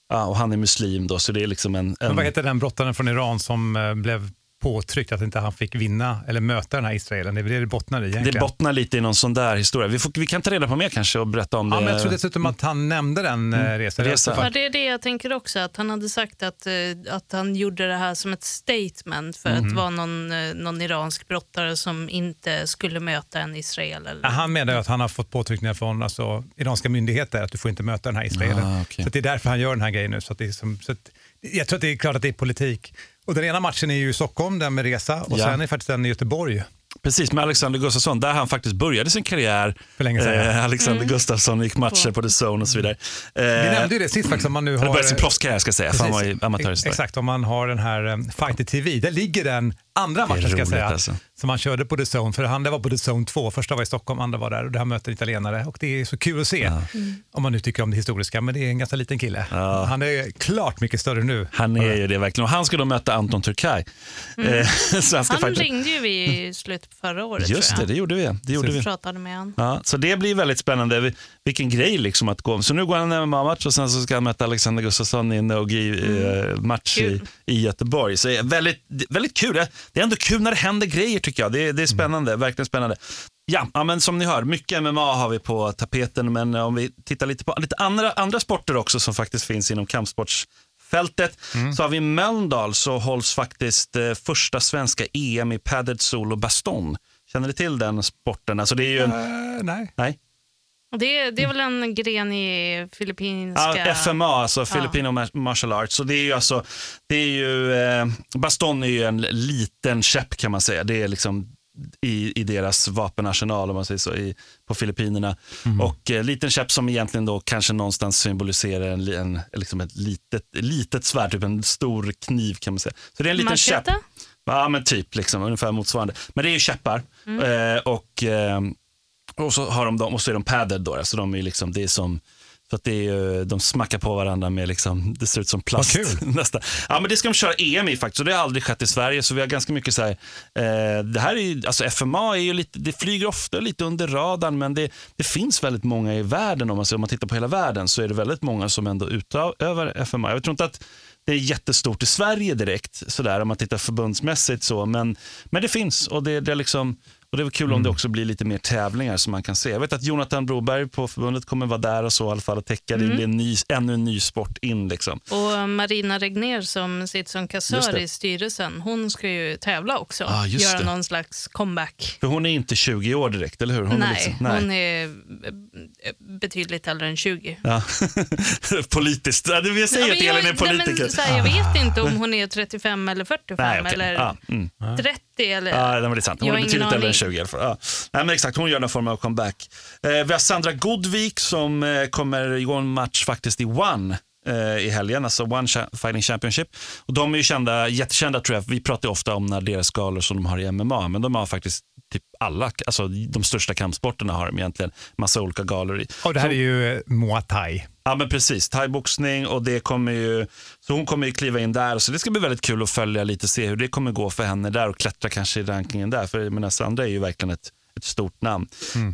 ja, och han är muslim då, så det är liksom en... Men en vad heter den brottaren från Iran som eh, blev påtryckt att inte han fick vinna eller möta den här Israelen? Det är väl det det bottnar i egentligen. det bottnar lite i någon sån där historia. Vi, får, vi kan ta reda på mer kanske och berätta om Ja, det. men jag tror dessutom att han nämnde den mm. resan. Resa. Ja, det är det jag tänker också, att han hade sagt att, eh, att han gjorde det här som ett statement för Mhm. att vara någon, eh, någon iransk brottare som inte skulle möta en israel. Eller... Ja, Han menar ju att han har fått påtryckningar från alltså, iranska myndigheter att du får inte möta den här israelen. Ah, okej. Så att det är därför han gör den här grejen nu. Så att det är som, så att, jag tror att det är klart att det är politik. Och den ena matchen är ju i Stockholm, den med Resa, och Ja. sen är faktiskt den i Göteborg. Precis, med Alexander Gustafsson, där han faktiskt började sin karriär. För länge sedan, ja. Eh, Alexander Gustafsson gick matcher på The Zone och så vidare. Eh, Vi nämnde ju det sist faktiskt, om man nu han har... började sin proffskarriär ska jag säga, för han var Precis. Exakt, om man har den här um, Fighter TV. Där ligger den andra matchen ska jag roligt, säga, alltså. som han körde på The Zone. För han det var på The Zone 2, första var i Stockholm, andra var där och det här möter italienare. Och det är så kul att se, om man nu tycker om det historiska, men det är en ganska liten kille. Han är klart mycket större nu. Han är ju det verkligen. Och han ska då möta Anton Turkay. Eh, svenska Han fighter. ringde ju vi i slutet typ förra året. Just det, det gjorde vi. Det gjorde Så vi. pratade med han. Ja, så det blir väldigt spännande. Vi- Vilken grej liksom att gå. Så nu går han en MMA-match och sen så ska han möta Alexander Gustafsson i en OG-match i, Kul. i Göteborg. Så det är väldigt, väldigt kul. Det det är ändå kul när det händer grejer tycker jag. Det, är- det är spännande, verkligen spännande. Ja, ja, men som ni hör, mycket MMA har vi på tapeten, men om vi tittar lite på lite andra, andra sporter också som faktiskt finns inom kampsportsfältet, så har vi i Mölndal så hålls faktiskt eh, första svenska EM i padded solo baston. Känner ni till den sporten? Alltså det är ju en, Eh, nej. nej? Det, det är väl en gren i filippinska... Ja, FMA, alltså Filipino Mar- Martial Arts. Så det är ju alltså, det är ju, eh, baston är ju en liten käpp kan man säga. Det är liksom i, i deras vapenarsenal om man säger så, i, på Filippinerna. Och eh, liten käpp som egentligen då kanske någonstans symboliserar en, en, liksom ett litet, litet svärd, typ en stor kniv kan man säga. Så det är en liten käpp. Machete? Ja, men typ liksom, ungefär motsvarande. Men det är ju käppar. Eh, och, eh, och så har de dem, och så är de padded då. Så de är liksom, det är som, så att det är, ju- de smackar på varandra med liksom, det ser ut som plast. Vad kul. nästan. Ja, men det ska de köra EM i faktiskt och det har aldrig skett i Sverige. Så vi har ganska mycket så här, eh, det här är alltså FMA är ju lite, det flyger ofta lite under radarn men det, det finns väldigt många i världen om man, ser- om man tittar på hela världen så är det väldigt många som ändå utövar FMA. Jag tror inte att det är jättestort i Sverige direkt, sådär, om man tittar förbundsmässigt. Så, men, men det finns och det, det, är liksom, och det är kul om det också blir lite mer tävlingar som man kan se. Jag vet att Jonathan Broberg på förbundet kommer vara där och så i alla fall och täcka. Det blir en ny, ännu en ny sport in. Liksom. Och Marina Regner som sitter som kassör i styrelsen, hon ska ju tävla också. Ah, Göra det. någon slags comeback. För hon är inte 20 år direkt, eller hur? Hon nej, är liksom, nej. hon är eh, betydligt äldre än 20. Ja. Politiskt. Det- Jag säger att Elin är jag, nej, politiker. men, här, jag vet inte om hon är 35 eller 45 Nej, okej. eller Ja, mm. 30 eller... Men det sant. Hon Jag är betydligt äldre än aning. 20 i alla fall. Ja. Nej, men exakt, hon gör någon form av comeback. Eh, vi har Sandra Godvik som eh, kommer igång en match faktiskt i One eh, i helgen, alltså One Fighting Championship. Och de är ju kända, jättekända tror jag. Vi pratar ju ofta om när deras galor som de har i MMA, men de har faktiskt typ alla, alltså de största kampsporterna har de egentligen massa olika galor i. Och det här Så- är ju Muay Thai. Ja men precis, thaiboxning och det kommer ju, så hon kommer ju kliva in där. Så det ska bli väldigt kul att följa lite, se hur det kommer gå för henne där och klättra kanske i rankingen där. För menar, Sandra är ju verkligen ett, ett stort namn.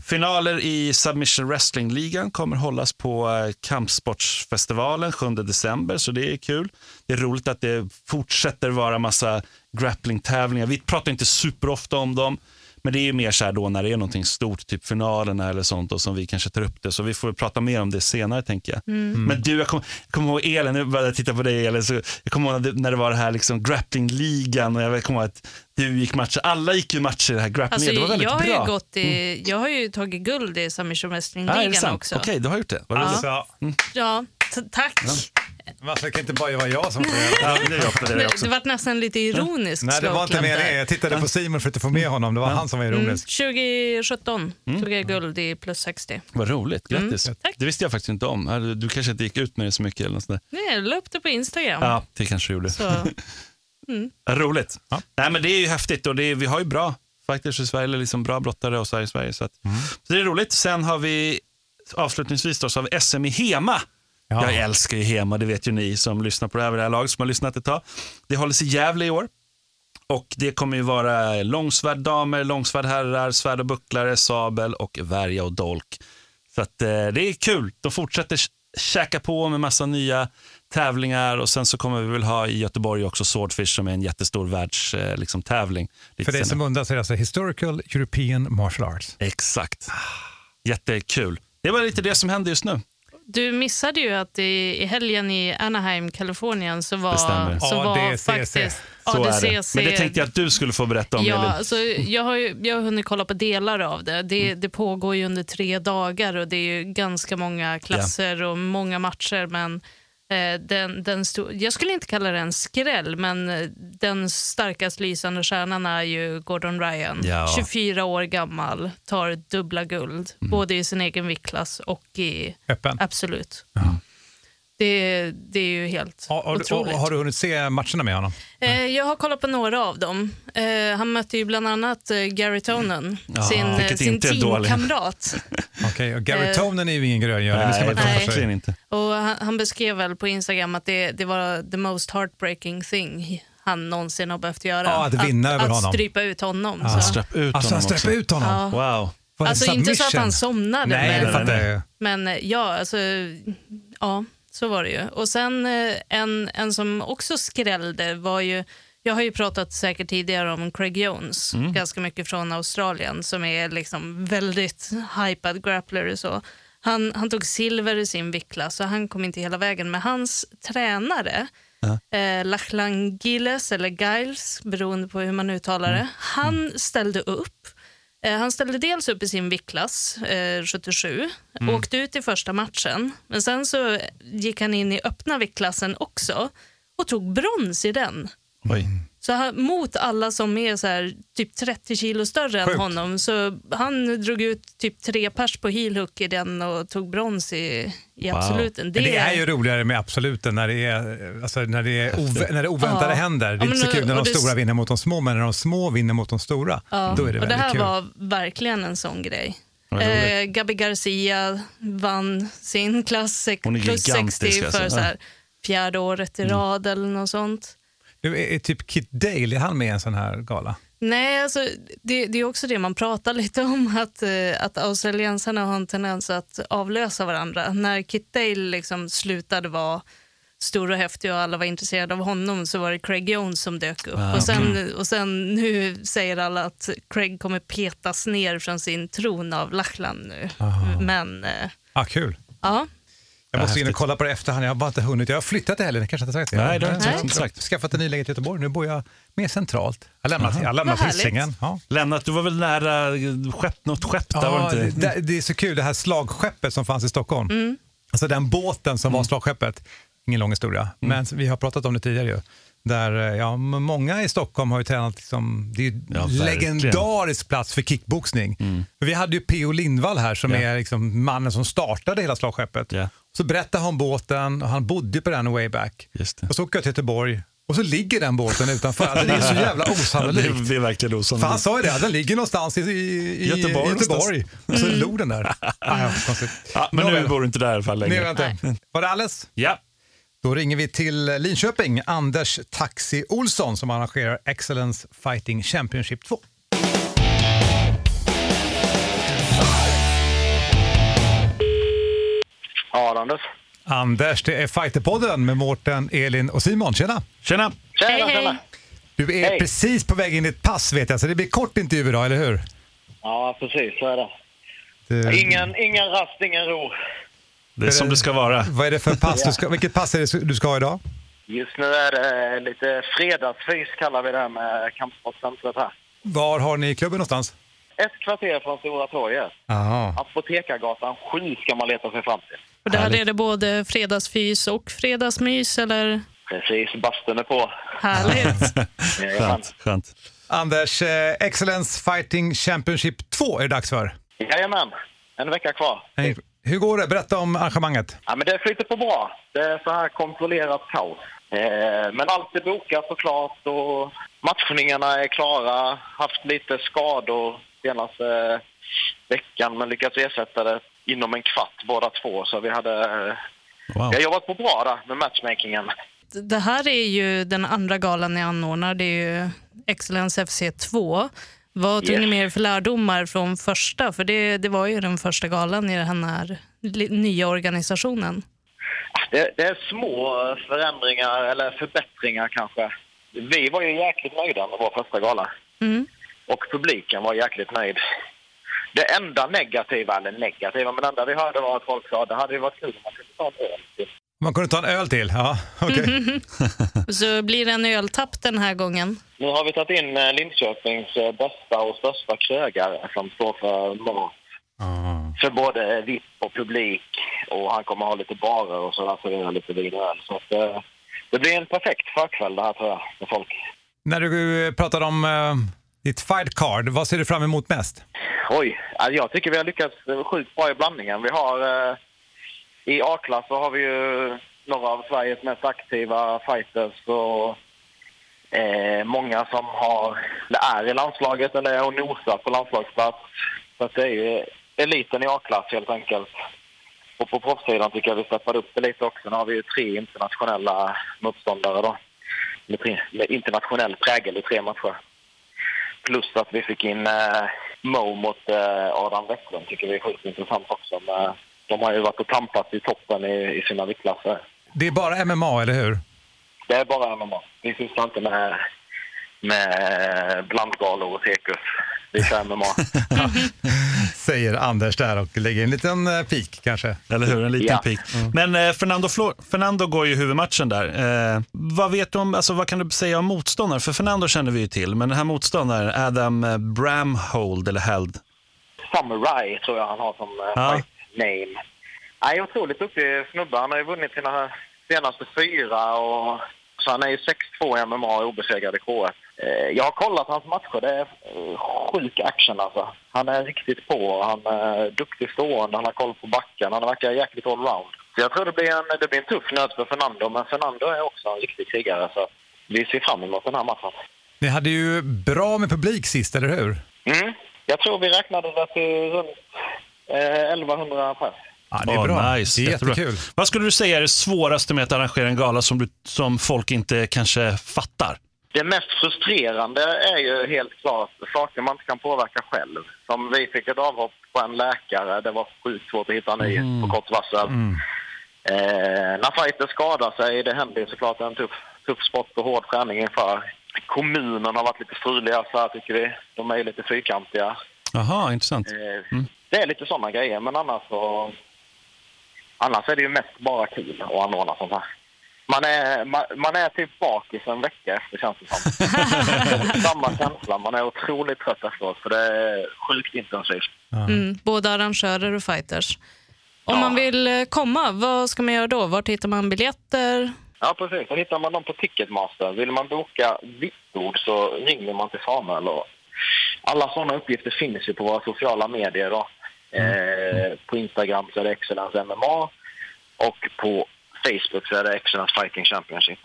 Finaler i Submission Wrestling-ligan kommer hållas på eh, Kampsportsfestivalen 7 december, så det är kul. Det är roligt att det fortsätter vara massa grappling-tävlingar. Vi pratar inte superofta om dem. Men det är ju mer så här då när det är någonting stort, typ finalerna eller sånt, och som vi kanske tar upp det. Så vi får prata mer om det senare tänker jag. Men du, jag kommer kom ihåg Elin, nu började jag titta på dig Elin, så jag kommer ihåg när det- när det var det här liksom grapplingligan och jag kommer ihåg att du gick matcher, alla gick ju matcher i det här grappling, Alltså, det var väldigt jag, har bra. ju gått i, jag har ju tagit guld i ah, är det Wrestling-ligan sant? också. Okej, du har gjort det. Vad roligt. Alltså, Ja, tack. Varför kan inte bara vara jag som får göra Ja, det det var nästan lite ironiskt Nej, det var inte meningen. Jag tittade på Simon för att få med honom. Det var han som var Mm, ironisk. 2017 Mm. tog jag guld i plus 60. Vad roligt, grattis. Mm, tack. Det visste jag faktiskt inte om. Ja, Du, kanske inte gick ut med det så mycket eller något. Nej, Jag la upp det på Instagram. Ja, det kanske du gjorde. Så, Ja, Roligt. Nej, men det är ju häftigt och det är, vi har ju bra fighters i Sverige, eller liksom bra brottare och så här i Sverige. Så, att, så det är roligt. Sen har vi avslutningsvis då, så har vi SM i Hema. Ja. Jag älskar ju Hema, det vet ju ni som lyssnar på det här vid det här laget, som har lyssnat ett tag. Det hålls i Gävle i år. Och det kommer ju vara långsvärd damer, långsvärd herrar, svärd och bucklare, sabel och värja och dolk. Så att, eh, det är kul. De fortsätter käka på med massa nya tävlingar och sen så kommer vi väl ha i Göteborg också Swordfish som är en jättestor världstävling. Eh, liksom, tävling. För dig som undrar så är det alltså Historical European Martial Arts. Exakt. Jättekul. Det var lite det som hände just nu. Du missade ju att i, i helgen i Anaheim, Kalifornien, så var, så var ADCC. faktiskt Så är det. ADCC Men det tänkte jag att du skulle få berätta om. Ja, Elin. alltså, jag, har ju, jag har hunnit kolla på delar av det. Det, Mm. det pågår ju under tre dagar och det är ju ganska många klasser och många matcher. Men den, den sto- jag skulle inte kalla det en skräll, men eh, den starkast lysande stjärnan är ju Gordon Ryan. Ja. 24 år gammal, tar dubbla guld, Mm. både i sin egen viktklass och i Öppen. absolut. Det, det är ju helt Har, har, otroligt. har du hunnit se matcherna med honom? Eh, jag har kollat på några av dem. Eh, han mötte ju bland annat eh, Gary Tonen, Ja, sin, eh, sin teamkamrat. Okej, och Gary Eh, Tonen är ju ingen gröngöling. Det ska man Nej, inte ha för verkligen sig. inte. Och han, han beskrev väl på Instagram att det, det var the most heartbreaking thing han någonsin har behövt göra. Ja, att vinna över att honom. strypa ut honom. Ja. Så. Ut Alltså, han honom också. ut honom? Ja. Wow. Alltså inte så att han somnade. Nej, men, det fattar jag ju. Men ja, alltså, ja, så var det ju. Och sen eh, en, en som också skrällde var ju, jag har ju pratat säkert tidigare om Craig Jones, Mm. ganska mycket från Australien, som är liksom väldigt hypad grappler och så. Han, han tog silver i sin viktklass så han kom inte hela vägen. Men hans tränare, eh, Lachlan Giles, eller Giles, beroende på hur man uttalar det, han ställde upp. Eh, Han ställde dels upp i sin viktklass, eh, 77, Mm. åkte ut i första matchen. Men sen så gick han in i öppna viktklassen också och tog brons i den. Oj. Så han, mot alla som är så här, typ 30 kilo större än Sjukt. honom. Så han drog ut typ tre pers på heel hook i den och tog brons i, i Wow. absoluten. Men det är ju roligare med absoluten när det är, alltså, när det är ove, när det oväntade Ja. händer. Det är Ja, inte så kul när de det- stora vinner mot de små, men när de små vinner mot de stora, Ja, då är det och det väldigt här kul. var verkligen en sån grej. Eh, Gabi Garcia vann sin klass plus gigantisk, 60 alltså. för så Ja. här, fjärde året i rad eller något sånt. Nu är, är typ Kit Dale, är han med i en sån här gala? Nej, alltså, det, det är också det man pratar lite om, att, eh, att australiensarna har en tendens att avlösa varandra. När Kit Dale liksom slutade vara stor och häftig och alla var intresserade av honom så var det Craig Jones som dök upp. Ah, och, sen, och sen nu säger alla att Craig kommer petas ner från sin tron av Lachlan nu. Men eh, Ah, kul. ja, Jag måste in och kolla på det efterhand. Jag har bara inte hunnit. Jag har flyttat helgen, jag kanske inte sagt det. Nej, det har inte sagt. skaffat en ny lägenhet i Göteborg. Nu bor jag mer centralt. Jag lämnat, jag lämnat. Hisingen. Ja. Lämnat, du var väl nära eh, skepp, något skepp där var Ja, det inte? det, det är så kul, det här slagskeppet som fanns i Stockholm. Mm. Alltså den båten som var slagskeppet. Ingen lång historia, men vi har pratat om det tidigare ju. Där, eh, ja, många i Stockholm har ju tränat, liksom, det är ju Ja, legendarisk plats för kickboxning. För vi hade ju P.O. Lindvall här som Ja. är liksom mannen som startade hela slagskeppet. Ja. Så berättade han om båten och han bodde på den way back. Och så åker jag till Göteborg och så ligger den båten utanför. Alltså, det är så jävla Ja, osannolikt. det, det är verkligen För han osannolikt. sa ju det, den ligger någonstans i, i, Göteborg i Göteborg. Och så låg den där. Ah, ja, konstigt. Ja, men nu Nåväl. bor du inte där i alla fall Nej, längre. vänta. Var det alles? Ja. Då ringer vi till Linköping, Anders Taxi Olsson som arrangerar Excellence Fighting Championship 2. Ja, Anders. Anders, det är Fighterpodden med Mårten, Elin och Simon. Tjena! Tjena! Tjena, Hej, tjena. Du är Hej. precis på väg in i ett pass vet jag, så det blir kort intervju idag, eller hur? Ja, precis. Så är det. Det, Ingen, ingen rast, ingen ro. Det är som det ska vara. Vad är det för pass du ska, vilket pass är det du ska ha idag? Just nu är det lite fredagsfys kallar vi det här med kampsportcentret här. Var har ni klubben någonstans? Ett kvarter från Stora torget. Jaha. Apotekargatan 7 ska man leta sig fram till. och där Härligt. är det både fredagsfys och fredagsmys, eller? Precis, bastun är på. Härligt. Skönt. Skönt. Anders, eh, Excellence Fighting Championship 2 är det dags för. Jajamän. En vecka kvar. Hej. Hur går det? Berätta om arrangemanget. Ja, men det flyter på bra. Det är så här kontrollerat kaos. Eh, men allt är bokat såklart och matchningarna är klara. Haft lite skador senaste veckan men lyckats ersätta det inom en kvart båda två. Så vi hade... Wow. Vi har jobbat på bra där med matchmakingen. Det här är ju den andra galan ni anordnar. Det är ju Excellence FC 2. Vad tog Yes. ni med er för lärdomar från första? För det, det var ju den första galan i den här nya organisationen. Det, det är små förändringar, eller förbättringar kanske. Vi var ju jäkligt nöjda med vår första gala. Mm. Och publiken var jäkligt nöjd. Det enda negativa, eller negativa, men det enda vi hörde var att folk sa att det hade varit kul om man kunde ta en öl. till." Man kunde ta en öl till? Ja, okej. Så blir det en öltapp den här gången. Nu har vi tagit in eh, Linköpings eh, bästa och största krögare som står för mat. För både VIP och publik. Och han kommer ha lite barer och så servera lite vin och öl. Så att, eh, det blir en perfekt förkväll det här tror jag, för folk. När du pratar om eh, ditt fight card, vad ser du fram emot mest? Oj, jag tycker vi har lyckats sjukt bra i blandningen. Vi har eh, i A-klass så har vi ju några av Sveriges mest aktiva fighters och eh, många som har, eller är i landslaget eller är och nosar på landslagsplats. Så att det är ju eliten i A-klass helt enkelt. Och på proffssidan tycker jag vi steppade upp det lite också. Nu har vi ju tre internationella motståndare då. med, tre, med internationell prägel i tre matcher. Plus att vi fick in eh, Mo mot eh, Adam Westlund tycker vi är sjukt intressant också. med de har ju varit och tampat i toppen i, i sina viktklasser. Det är bara MMA, eller hur? Det är bara MMA. Vi sysslar inte med, med blandgalor och cirkus. Vi kör MMA. Säger Anders där och lägger en liten eh, pik kanske. Eller hur, en liten Ja. pik. Men eh, Fernando, Flor- Fernando går ju huvudmatchen där. Eh, vad, vet du om, alltså, vad kan du säga om motståndaren? För Fernando känner vi ju till, men den här motståndaren, Adam eh, Bramhold, eller Held. Samurai tror jag han har som eh, Ja. Name. Nej, otroligt duktig snubbe. Han har ju vunnit sina senaste fyra och så han är ju 6-2 i MMA och obesegrad i K1. Eh, Jag har kollat hans matcher. Det är eh, sjuk action alltså. Han är riktigt på. Han är duktig stående. Han har koll på backen. Han verkar jäkligt allround. Så jag tror det blir, en, det blir en tuff nöt för Fernando, men Fernando är också en riktig krigare. Så vi ser fram emot den här matchen. Ni hade ju bra med publik sist, eller hur? Mm. Jag tror vi räknade det till runt eh, 1100 pers. Ja, det är bra. Nice, det är jättebra. jättekul. Vad skulle du säga är det svåraste med att arrangera en gala som, du, som folk inte kanske fattar? Det mest frustrerande är ju helt klart saker man inte kan påverka själv. Som vi fick ett avhopp på en läkare. Det var sjukt svårt att hitta en ny på kort varsel. Eh, när fighter skadar sig, det händer ju såklart en tuff, tuff sport och hård träning inför. Kommunen har varit lite struliga så här tycker vi. De är ju lite fyrkantiga. Jaha, intressant. Eh, Det är lite sådana grejer, men annars så... Annars är det ju mest bara kul att anordna sånt här. Man är, man, man är typ bakis en vecka efter känns det som. Samma känsla. Man är otroligt trött efteråt för det är sjukt intensivt. Mm, både arrangörer och fighters. Om man vill eh, komma, vad ska man göra då? Vart hittar man biljetter? Ja, precis. Så hittar man dem på Ticketmaster. Vill man boka VIP-bord så ringer man till Samuel. Och alla sådana uppgifter finns ju på våra sociala medier. Då. Eh, på Instagram så är det Excellence MMA och på Facebook så är det Excellence Fighting Championship.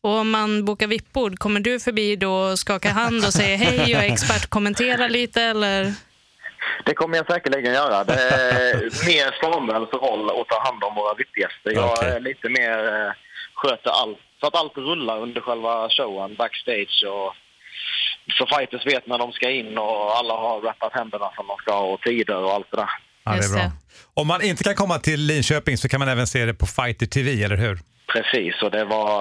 Och om man bokar VIP-bord, kommer du förbi då och skaka hand och säga hej, jag är expert, kommentera lite eller? Det kommer jag säkerligen göra. Det är mer Samuels roll att ta hand om våra VIP-gäster. Jag är lite mer eh, sköter allt. Så att allt rullar under själva showen, backstage och så fighters vet när de ska in och alla har rappat händerna som de ska och tider och allt det där. Ja, det är bra. Om man inte kan komma till Linköping så kan man även se det på Fighter TV, eller hur? Precis, och det var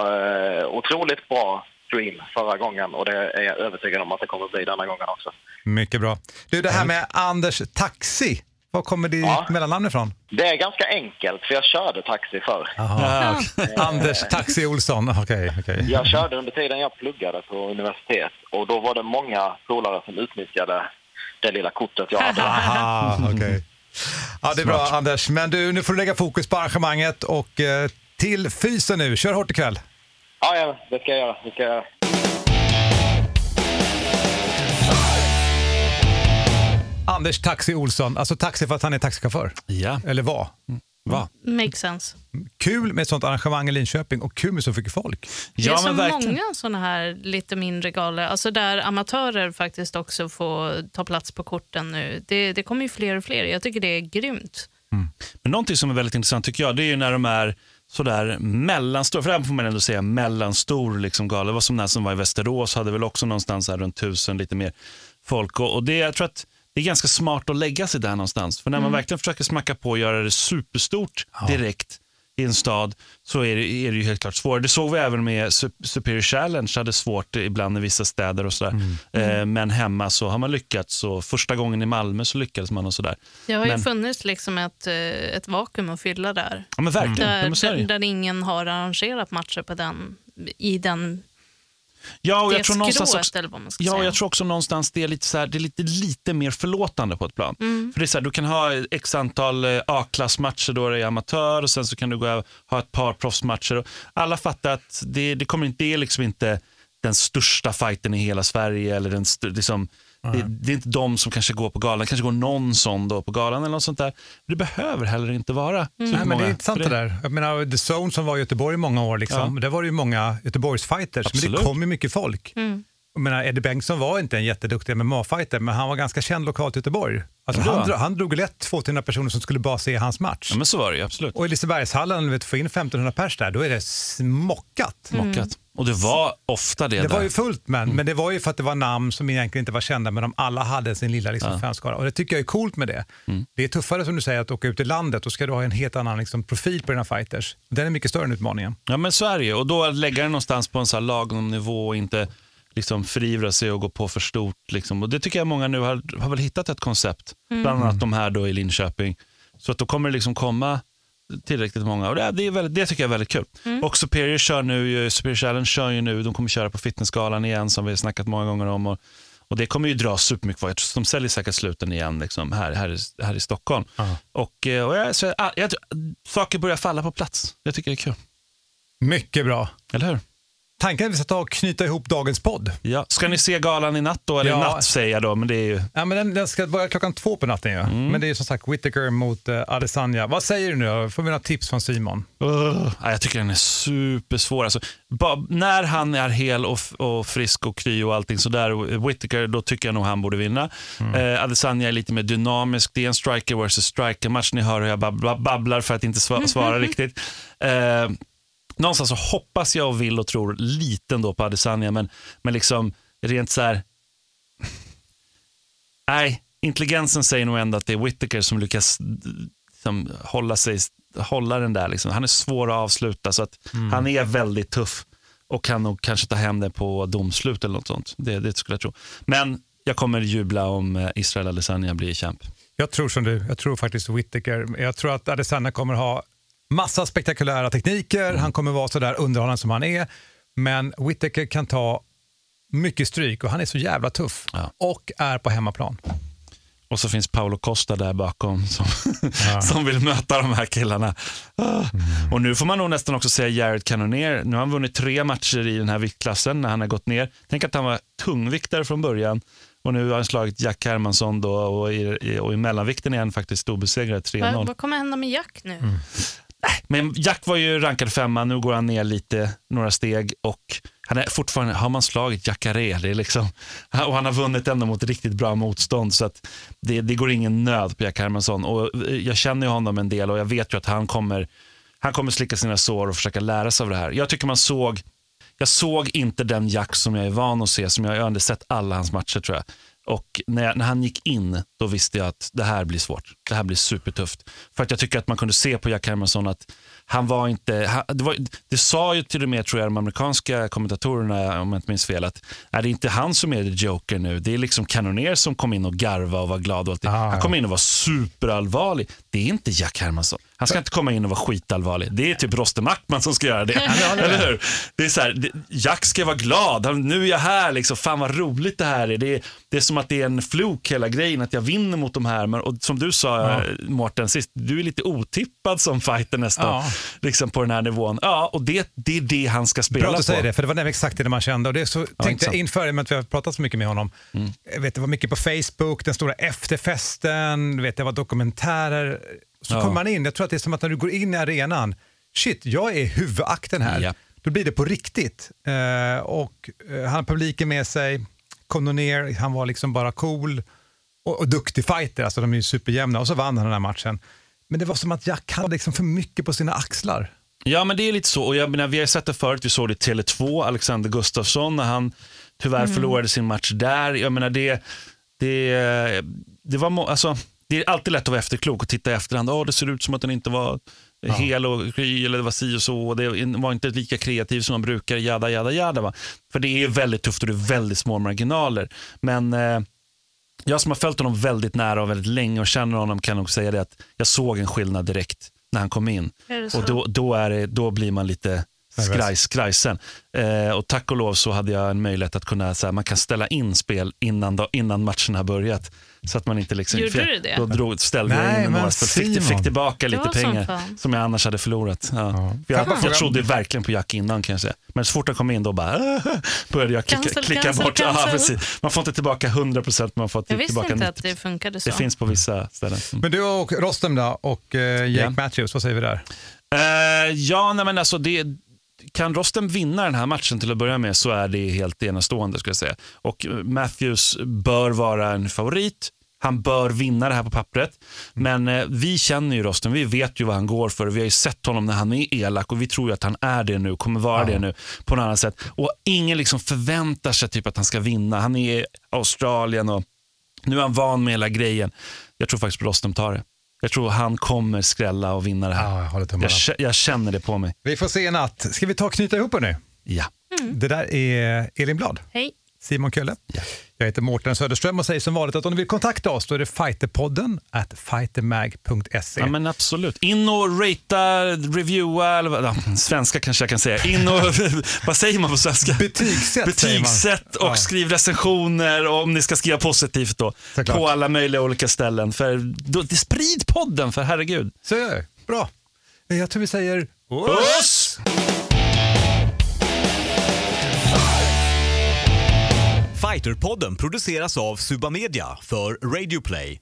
eh, otroligt bra stream förra gången och det är jag övertygad om att det kommer bli denna gången också. Mycket bra. Du, det här med Anders Taxi, var kommer ditt Ja. mellannamn ifrån? Det är ganska enkelt för jag körde taxi förr. Anders Taxi Olsson, okej. okej. Jag körde under tiden jag pluggade på universitet och då var det många polare som utnyttjade det lilla kortet jag hade. Aha, okej. Ja, det är bra Anders. Men du, nu får du lägga fokus på arrangemanget och eh, till fysen nu. Kör hårt ikväll. Ja, ja, det ska jag göra. Det ska jag göra. Anders Taxi Olsson, alltså taxi för att han är taxichaufför. ja. Eller var. Va? Makes sense. Kul med ett sånt arrangemang i Linköping och kul med så mycket folk. Det är Ja, så många såna här lite mindre galor, alltså där amatörer faktiskt också får ta plats på korten nu. Det, det kommer ju fler och fler. Jag tycker det är grymt. Men någonting som är väldigt intressant tycker jag, det är ju när de är sådär mellanstor, för det här får man ändå säga mellanstor liksom gala. Det var som den som var i Västerås, hade väl också någonstans här runt tusen, lite mer folk. Och, och det, jag tror att det är ganska smart att lägga sig där någonstans. För när man verkligen försöker smacka på och göra det superstort direkt i en stad så är det, är det ju helt klart svårare. Det såg vi även med Sup- Superior Challenge, hade svårt ibland i vissa städer och sådär. Eh, men hemma så har man lyckats och första gången i Malmö så lyckades man och sådär. Det har ju Men- funnits liksom ett, eh, ett vakuum att fylla där. Ja men verkligen. Ja, Där, där, ju. där ingen har arrangerat matcher på den, i den, Ja, och jag tror någonstans också, eller vad man ska Ja, säga. jag tror också någonstans det är lite, så här, det är lite, lite mer förlåtande på ett plan. Mm. För det är så här, Du kan ha x antal eh, A-klassmatcher då det är amatör och sen så kan du gå ha ett par proffsmatcher. Alla fattar att det, det, kommer inte, det är liksom inte den största fighten i hela Sverige. Eller den liksom, det, det är inte de som kanske går på galan. Det kanske går någon sån då på galan eller något sånt där. Det behöver heller inte vara Mm. Nej, men det är intressant För det där. Jag menar, The Zone som var i Göteborg i många år, liksom, där var det ju många Göteborgsfighters, men det Absolut. kom ju mycket folk. Jag menar, Eddie Bengtsson var inte en jätteduktig MMA-fighter, men han var ganska känd lokalt i Göteborg. Alltså, han, dro- han drog lätt 200 personer som skulle bara se hans match. Ja, men så var det ju, absolut. Och i Lisebergshallen, vet, få in 1500 pers där, då är det smockat. Mockat. Och det var ofta det, Det där. var ju fullt men, men det var ju för att det var namn som egentligen inte var kända men de alla hade sin lilla liksom, Ja. fanskara. Och det tycker jag är coolt med det. Det är tuffare som du säger att åka ut i landet, då ska du ha en helt annan liksom, profil på dina fighters. Den är mycket större än utmaningen. Ja men så är det ju. Och då lägga den någonstans på en så här lagom nivå och inte liksom förivra sig och gå på för stort. Liksom. Och det tycker jag många nu har, har väl hittat ett koncept. Mm. Bland annat de här då i Linköping. Så att då kommer det liksom komma tillräckligt många. Och det, det, är väldigt, det tycker jag är väldigt kul. Mm. Och Superior kör nu, Superior Challenge kör ju nu, de kommer köra på Fitnessgalan igen som vi har snackat många gånger om. Och, och det kommer ju dra supermycket folk. Jag tror De säljer säkert sluten igen liksom, här, här, i- här i Stockholm. Och, eh, och jag, så, jag, jag, saker börjar falla på plats. Jag tycker det är kul. Mycket bra. Eller hur? Tanken är att vi ska ta och knyta ihop dagens podd. Ja. Ska ni se galan i natt då? Eller Ja. natt säger jag då, men det är ju... Ja, men den, den ska börja klockan två på natten. Ja. Men det är ju som sagt Whittaker mot uh, Adesanya. Vad säger du nu? Får vi några tips från Simon? Uh, ja, jag tycker den är supersvår. Alltså, ba, när han är hel och, och frisk och kry och allting sådär, Whittaker, då tycker jag nog han borde vinna. Eh, Adesanya är lite mer dynamisk. Det är en striker versus striker-match. Ni hör hur jag bab- babblar för att inte sva- svara riktigt. Eh, någonstans så hoppas jag och vill och tror lite ändå på Adesanya, men, men liksom rent så här... Nej, intelligensen säger nog ändå att det är Whittaker som lyckas liksom, hålla, sig, hålla den där. Liksom. Han är svår att avsluta, så att Mm. han är väldigt tuff och kan nog kanske ta hem det på domslut eller något sånt. Det, det skulle jag tro. Men jag kommer jubla om eh, Israel Adesanya blir champ. Jag tror som du. Jag tror faktiskt Whittaker. Jag tror att Adesanya kommer ha massa spektakulära tekniker. Han kommer vara så där underhållande som han är. Men Whittaker kan ta mycket stryk och han är så jävla tuff. Och är på hemmaplan. Och så finns Paolo Costa där bakom som, som vill möta de här killarna. Ah. Och nu får man nog nästan också säga Jared Cannonier. Nu har han vunnit tre matcher i den här viktklassen när han har gått ner. Tänk att han var tungviktare från början och nu har han slagit Jack Hermansson då och i, och i mellanvikten är han faktiskt storbesegrad 3-0. Vad, vad kommer hända med Jack nu? Mm. Men Jack var ju rankad femma, nu går han ner lite, några steg och han är fortfarande, har man slagit Jacare, liksom, och han har vunnit ändå mot riktigt bra motstånd så att det, det går ingen nöd på Jack Hermansson och eh, jag känner ju honom en del och jag vet ju att han kommer, han kommer slicka sina sår och försöka lära sig av det här. Jag tycker man såg, jag såg inte den Jack som jag är van att se, som jag, jag har ändå sett alla hans matcher tror jag. Och när, jag, när han gick in, då visste jag att det här blir svårt. Det här blir supertufft. För att jag tycker att man kunde se på Jack Hermansson att han var inte, han, det, var, det sa ju till och med tror jag de amerikanska kommentatorerna, om jag inte minns fel, att är det inte han som är the joker nu. Det är liksom Cannonier som kom in och garva och var glad. Och allt det. Han kom in och var superallvarlig. Det är inte Jack Hermansson. Han ska inte komma in och vara skitallvarlig. Det är typ Roster Mackman som ska göra det. Ja, men Eller hur? Det är så här, Jack ska vara glad. Han, nu är jag här. Liksom. Fan vad roligt det här är. Det, är. det är som att det är en fluk hela grejen, att jag vinner mot de här. Men, och som du sa, Ja. ja. Mårten, sist, du är lite otippad som fighter nästan. Ja. Liksom på den här nivån. Ja, och det, det är det han ska spela Bra att du säger det, för det var nämligen exakt det man kände. Och det så, tänkte jag inför, att vi har pratat så mycket med honom. Jag vet, det var mycket på Facebook, den stora efterfesten, vet, det var dokumentärer. Så Ja. kommer man in, jag tror att det är som att när du går in i arenan, shit, jag är huvudakten här. Ja. Då blir det på riktigt. Eh, och eh, han publiken med sig, kom ner, han var liksom bara cool och, och duktig fighter, alltså de är ju superjämna. Och så vann han den här matchen. Men det var som att Jack hade liksom för mycket på sina axlar. Ja, men det är lite så. Och jag menar, vi har sett det förut. Vi såg det i Tele2, Alexander Gustafsson, när han tyvärr Mm. förlorade sin match där. Jag menar, det, det, det, var alltså, det är alltid lätt att vara efterklok och titta i efterhand. Oh, det ser ut som att den inte var Ja. hel och kry eller det var si och så. Och det var inte lika kreativ som man brukar. Jada, jada, jada. Va? För det är väldigt tufft och det är väldigt små marginaler. Men eh, jag som har följt honom väldigt nära och väldigt länge och känner honom kan nog säga det att jag såg en skillnad direkt när han kom in. Och då, då, är det, då blir man lite Nervös. skraj, skrajsen. Eh, och tack och lov så hade jag en möjlighet att kunna, så här, man kan ställa in spel innan, då, innan matchen har börjat. Så att man inte liksom, Gjorde du det? Då drog, ställde Nej, jag in men några spel, fick, fick tillbaka lite pengar som jag annars hade förlorat. Ja. Får jag jag, jag trodde verkligen på Jack innan kan jag säga. Men så fort han kom in då bara började jag klicka, Cancel, klicka cancel, bort. Ja, cancel. precis. Man får inte tillbaka 100% men man får Jag visste tillbaka inte 90%. att det funkade så. Det finns på vissa ställen. Mm. Men du och Rostem då, och eh, Jake Ja. Matthews, vad säger vi där? Eh, ja, nej, men alltså det, kan Rostem vinna den här matchen till att börja med så är det helt enastående. Skulle jag säga. Och eh, Matthews bör vara en favorit. Han bör vinna det här på pappret. Men eh, vi känner ju Rostem, vi vet ju vad han går för. Vi har ju sett honom när han är elak och vi tror ju att han är det nu, kommer vara det nu på något annat sätt. Och ingen liksom förväntar sig typ att han ska vinna. Han är i Australien och nu är han van med hela grejen. Jag tror faktiskt Rostem tar det. Jag tror han kommer skrälla och vinna det här. Ja, jag håller tummarna. jag, jag känner det på mig. Vi får se i natt. Ska vi ta och knyta ihop nu? Ja. Det där är Elin Blad. Hej. Simon Kölle. Jag heter Mårten Söderström och säger som vanligt att om du vill kontakta oss då är det fighterpodden at fightermag.se. Ja, men absolut. In och ratea, reviewa, eller vad, ja, svenska kanske jag kan säga. In och, vad säger man på svenska? Betygsätt. Betygsätt och Ja. skriv recensioner och om ni ska skriva positivt då. Såklart. På alla möjliga olika ställen. För då, det sprid podden för herregud. Så gör. Bra. Jag tror vi säger Puss! Fighterpodden produceras av Suba Media för Radio Play.